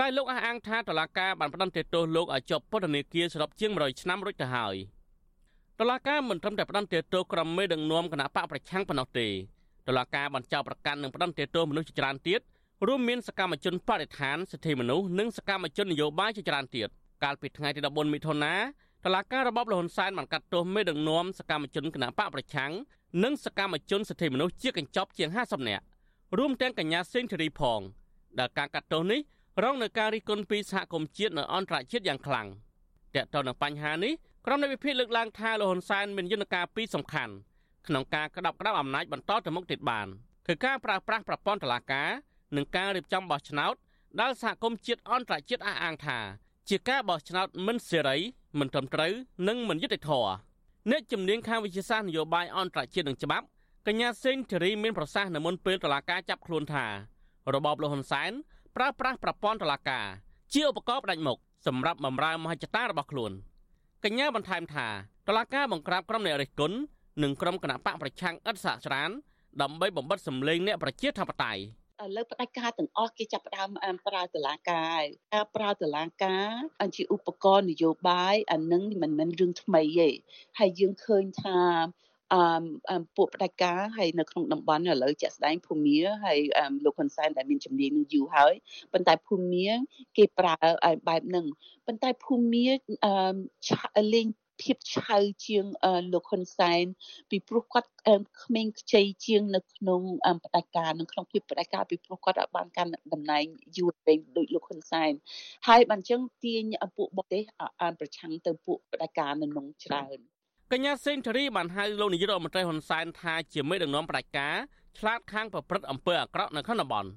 តែលោកអះអាងថាតឡាការបានផ្តន្ទាទោសលោកឲ្យជាប់ពន្ធនាគារសរុបជាង100ឆ្នាំរួចទៅហើយតឡាការមិនត្រឹមតែផ្តន្ទាទោសក្រុមមេដឹកនាំគណៈបកប្រឆាំងប៉ុណ្ណោះទេតឡាការបានចោទប្រកាន់និងផ្តន្ទាទោសមនុស្សជាច្រើនទៀត រួមមានសកម្មជនបរិស្ថានសិទ្ធិមនុស្សនិងសកម្មជននយោបាយជាច្រើនទៀតកាលពីថ្ងៃទី14មិថុនាតឡាការរបបលហ៊ុនសែនបានកាត់ទោសមេដឹកនាំសកម្មជនគណបកប្រឆាំងនិងសកម្មជនសិទ្ធិមនុស្សជាកញ្ចប់ជាង50នាក់រួមទាំងកញ្ញាសេងធារីផងដែលការកាត់ទោសនេះរងនឹងការរិះគន់ពីសហគមន៍ជាតិនិងអន្តរជាតិយ៉ាងខ្លាំងតើតើនឹងបញ្ហានេះក្រុមនៃវិភាគលើកឡើងថាលហ៊ុនសែនមានយន្តការពីរសំខាន់ក្នុងការក្តាប់ក្តាប់អំណាចបន្តទៅមុខទៀតបានគឺការប្រើប្រាស់ប្រព័ន្ធតុលាការ និងការរៀបចំបោះឆ្នោតដែលសហគមន៍ជាតិអន្តរជាតិអះអាងថា ជាការបោះឆ្នោតមិនសេរីមិនត្រឹមត្រូវនិងមិនយុត្តិធម៌អ្នកជំនាញខាងវិទ្យាសាស្ត្រនយោបាយអន្តរជាតិនិងច្បាប់កញ្ញាសេងធារីមានប្រសាសន៍នៅមុនពេលតុលាការចាប់ខ្លួនថារបបលហ៊ុនសែនប្រើប្រាស់ប្រព័ន្ធតុលាការ ជាឧបករណ៍ផ្ដាច់មុខសម្រាប់បម្រើមហិច្ឆតារបស់ខ្លួនកញ្ញាបន្ថែមថាតុលាការបង្ក្រាបក្រុមអ្នករិះគន់និងក្រុមគណៈបកប្រឆាំងឥតសាកស្រានដើម្បីបំបិតសម្លេងអ្នកប្រជាធិបតេយ្យ ឥឡូវផ្ដាច់ការទាំងអស់គេចាប់ផ្ដើមប្រើតឡាការការប្រើតឡាការជាឧបករណ៍នយោបាយអានឹងមិនមែនរឿងថ្មីទេហើយយើងឃើញថាអឺពួកផ្ដាច់ការហើយនៅក្នុងតំបន់ឥឡូវជាក់ស្ដែងភូមាហើយលោកហ៊ុនសែនដែលមានជំនាញនឹងយូរហើយប៉ុន្តែភូមាគេប្រើបែបហ្នឹងប៉ុន្តែភូមាអឺលេង ភាពឆៅជាងលោកហ៊ុនសែនពីព្រោះគាត់ក្មេងខ្ចីជាងនៅក្នុងបដិការនៅក្នុងភាពបដិការពីព្រោះគាត់បានកាន់តំណែងយូរពេកដោយលោកហ៊ុនសែនហើយបានចឹងទាញពួកបទេសអានប្រឆាំងទៅពួកបដិការនៅក្នុងច្រើនកញ្ញាសេនធារីបានហៅលោកនាយករដ្ឋមន្ត្រីហ៊ុនសែនថាជាមេដឹកនាំបដិការឆ្លាតខាងប្រព្រឹត្តអំពើអាក្រក់នៅក្នុងតំបន់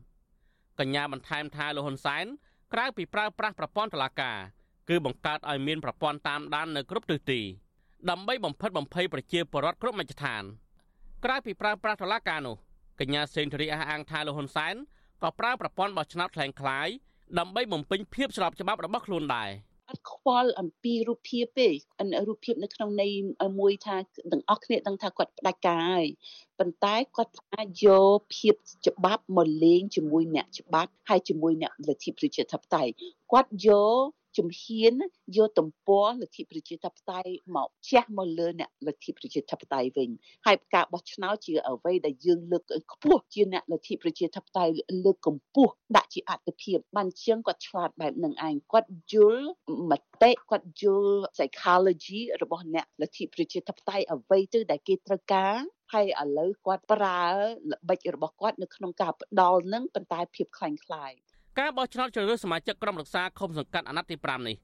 កញ្ញាបន្ថែមថាលោកហ៊ុនសែនក្រៅពីប្រើប្រាស់ប្រព័ន្ធតុលាការ គឺបង្កើតឲ្យមានប្រព័ន្ធតាមដាននៅគ្រប់ទិសទីដើម្បីបំផិតបំភ័យប្រជាពលរដ្ឋគ្រប់មជ្ឈដ្ឋានក្រៅពីប្រើប្រាស់តុលាការនោះកញ្ញាសេនធរីអះអាងថាលោកហ៊ុនសែនក៏ប្រើប្រព័ន្ធបោះឆ្នោតคล้ายៗដើម្បីបំពេញភាពស្របច្បាប់របស់ខ្លួនដែរអត់ខ្វល់អំពីរូបភាពទេរូបភាពនៅក្នុងន័យមួយថាទាំងអស់គ្នាដឹងថាគាត់ផ្ដាច់ការហើយប៉ុន្តែគាត់ថាយកភាពច្បាប់មកលេងជាមួយអ្នកច្បាប់ហើយជាមួយអ្នកលទ្ធិប្រជាធិបតេយ្យគាត់យក ជំហានយកទំព័រលទ្ធិប្រជាធិបតេយ្យមកជះមកលើអ្នកលទ្ធិប្រជាធិបតេយ្យវិញហើយការបោះឆ្នោតជាអ្វីដែលយើងលើកខ្ពស់ជាអ្នកលទ្ធិប្រជាធិបតេយ្យលើកកម្ពស់ដាក់ជាអត្ថភាពបានជាងគាត់ឆ្លាតបែបនឹងឯងគាត់យល់មតិគាត់យល់ psychology របស់អ្នកលទ្ធិប្រជាធិបតេយ្យអ្វីទៅដែលគេត្រូវការហើយឥឡូវគាត់ប្រើល្បិចរបស់គាត់នៅក្នុងការផ្ដាល់នឹងប៉ុន្តែភាពខ្លាំងខ្លាយ ការបោះឆ្នោតជ្រើសរើសសមាជិកក្រុមរក្សាឃុំសង្កាត់អាណត្តិទី5នេះ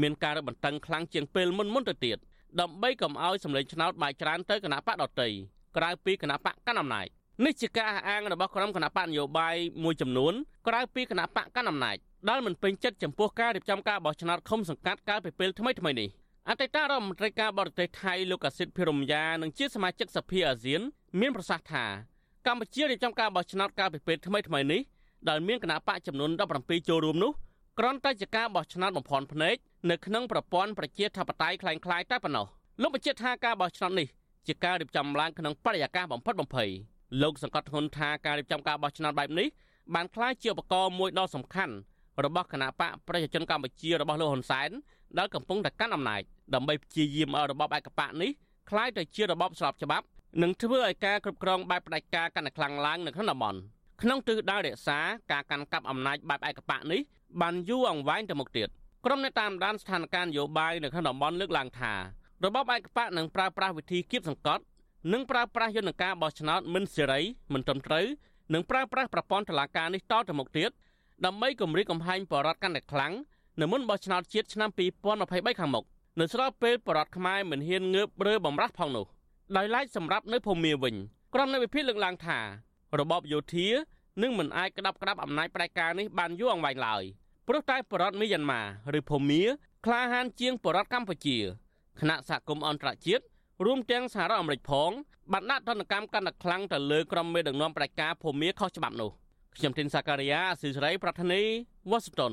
មានការរឹតបន្តឹងខ្លាំងជាងពេលមុនមុនទៅទៀតដើម្បីកុំឲ្យសម្លេងឆ្នោតបែកច្រើនទៅគណៈបកដតីក្រៅពីគណៈបកកណ្ដាលអំណាចនេះជាការអះអាងរបស់ក្រុមគណៈបកនយោបាយមួយចំនួនក្រៅពីគណៈបកកណ្ដាលអំណាចដែលមិនពេញចិត្តចំពោះការរៀបចំការបោះឆ្នោតឃុំសង្កាត់កាលពីពេលថ្មីថ្មីនេះអតីតរដ្ឋមន្ត្រីការបរទេសថៃលោកអាស៊ីតភិរមយ៉ានិងជាសមាជិកសភាអាស៊ាន មានប្រសាសន៍ថាកម្ពុជារៀបចំការបោះឆ្នោតកាលពីពេលថ្មីថ្មីនេះ ដែលមានគណៈបកចំនួន17ចូលរួមនោះគ្រាន់តែជាការបោះឆ្នោតបំផន់ភ្នែកនៅក្នុងប្រព័ន្ធប្រជាធិបតេយ្យคล้ายៗតែប៉ុណ្ណោះលោកបញ្ជាក់ថាការបោះឆ្នោតនេះជាការរៀបចំឡើងក្នុងបរិយាកាសបំផិតបំភ័យលោកសង្កត់ធ្ងន់ថាការរៀបចំការបោះឆ្នោតបែបនេះបានក្លាយជាឧបករណ៍មួយដ៏សំខាន់របស់គណៈបកប្រជាជនកម្ពុជារបស់លោកហ៊ុនសែនដែលកំពុងតែកាន់អំណាចដើម្បីព្យាយាមឲ្យរបបឯកបកនេះคล้ายទៅជារបបស្របច្បាប់និងធ្វើឲ្យការគ្រប់គ្រងបែបផ្ដាច់ការកាន់តែខ្លាំងឡើងនៅក្នុងតំបន់ ក្នុងទិសដៅរក្សាការកាន់កាប់អំណាចបែបឯកបកនេះបានយូរអង្វែងទៅមុខទៀតក្រុមអ្នកតាមដានស្ថានភាពនយោបាយនៅក្នុងតំបន់លើកឡើងថារបបឯកបកនឹងប្រើប្រាស់វិធីគៀបសង្កត់និងប្រើប្រាស់យន្តការបោះឆ្នោតមិនសេរីមិនត្រឹមត្រូវនិងប្រើប្រាស់ប្រព័ន្ធតុលាការនេះតទៅមុខទៀតដើម្បីគម្រាមកំហែងបរដ្ឋកាន់តែខ្លាំងនៅមុនបោះឆ្នោតជាតិឆ្នាំ2023ខាងមុខនៅស្របពេលបរដ្ឋខ្មែរមិនហ៊ានងើបរើបំរាស់ផងនោះដោយឡែកសម្រាប់នៅភូមាវិញក្រុមនៃវិភាគលើកឡើងថា របបយោធានឹងមិនអាចក្តាប់ក្តាប់អំណាចផ្ដាច់ការនេះបានយូរអង្វែងឡើយព្រោះតែបរដ្ឋមីយ៉ាន់ម៉ាឬភូមាក្លាហានជាងបរដ្ឋកម្ពុជាគណៈសហគមន៍អន្តរជាតិរួមទាំងសហរដ្ឋអាមេរិកផងបានដាក់ទណ្ឌកម្មកាន់តែខ្លាំងទៅលើក្រុមមេដឹកនាំផ្ដាច់ការភូមាខុសច្បាប់នោះខ្ញុំធីនសាការីយ៉ាអស៊ីសេរីប្រធានីវ៉ាស៊ីនតោន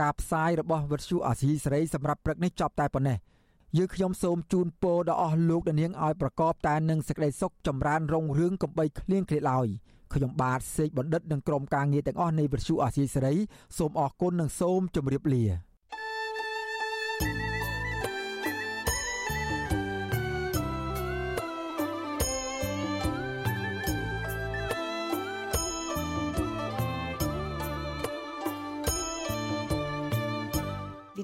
ការផ្សាយរបស់វិទ្យុអាស៊ីសេរីសម្រាប់ព្រឹកនេះចប់តែប៉ុណ្ណេះយើងខ្ញុំសូមជូនពរដល់អស់លោកអ្នកនាងឲ្យប្រកបតែនឹងសេចក្តីសុខចម្រើនរុងរឿងកំបីគ្លៀងគ្លាឡើយខ្ញុំបាទសេកបណ្ឌិតនិងក្រុមការងារទាំងអស់នៃវិទ្យុអាស៊ីសេរីសូមអរគុណនិងសូមជម្រាបលា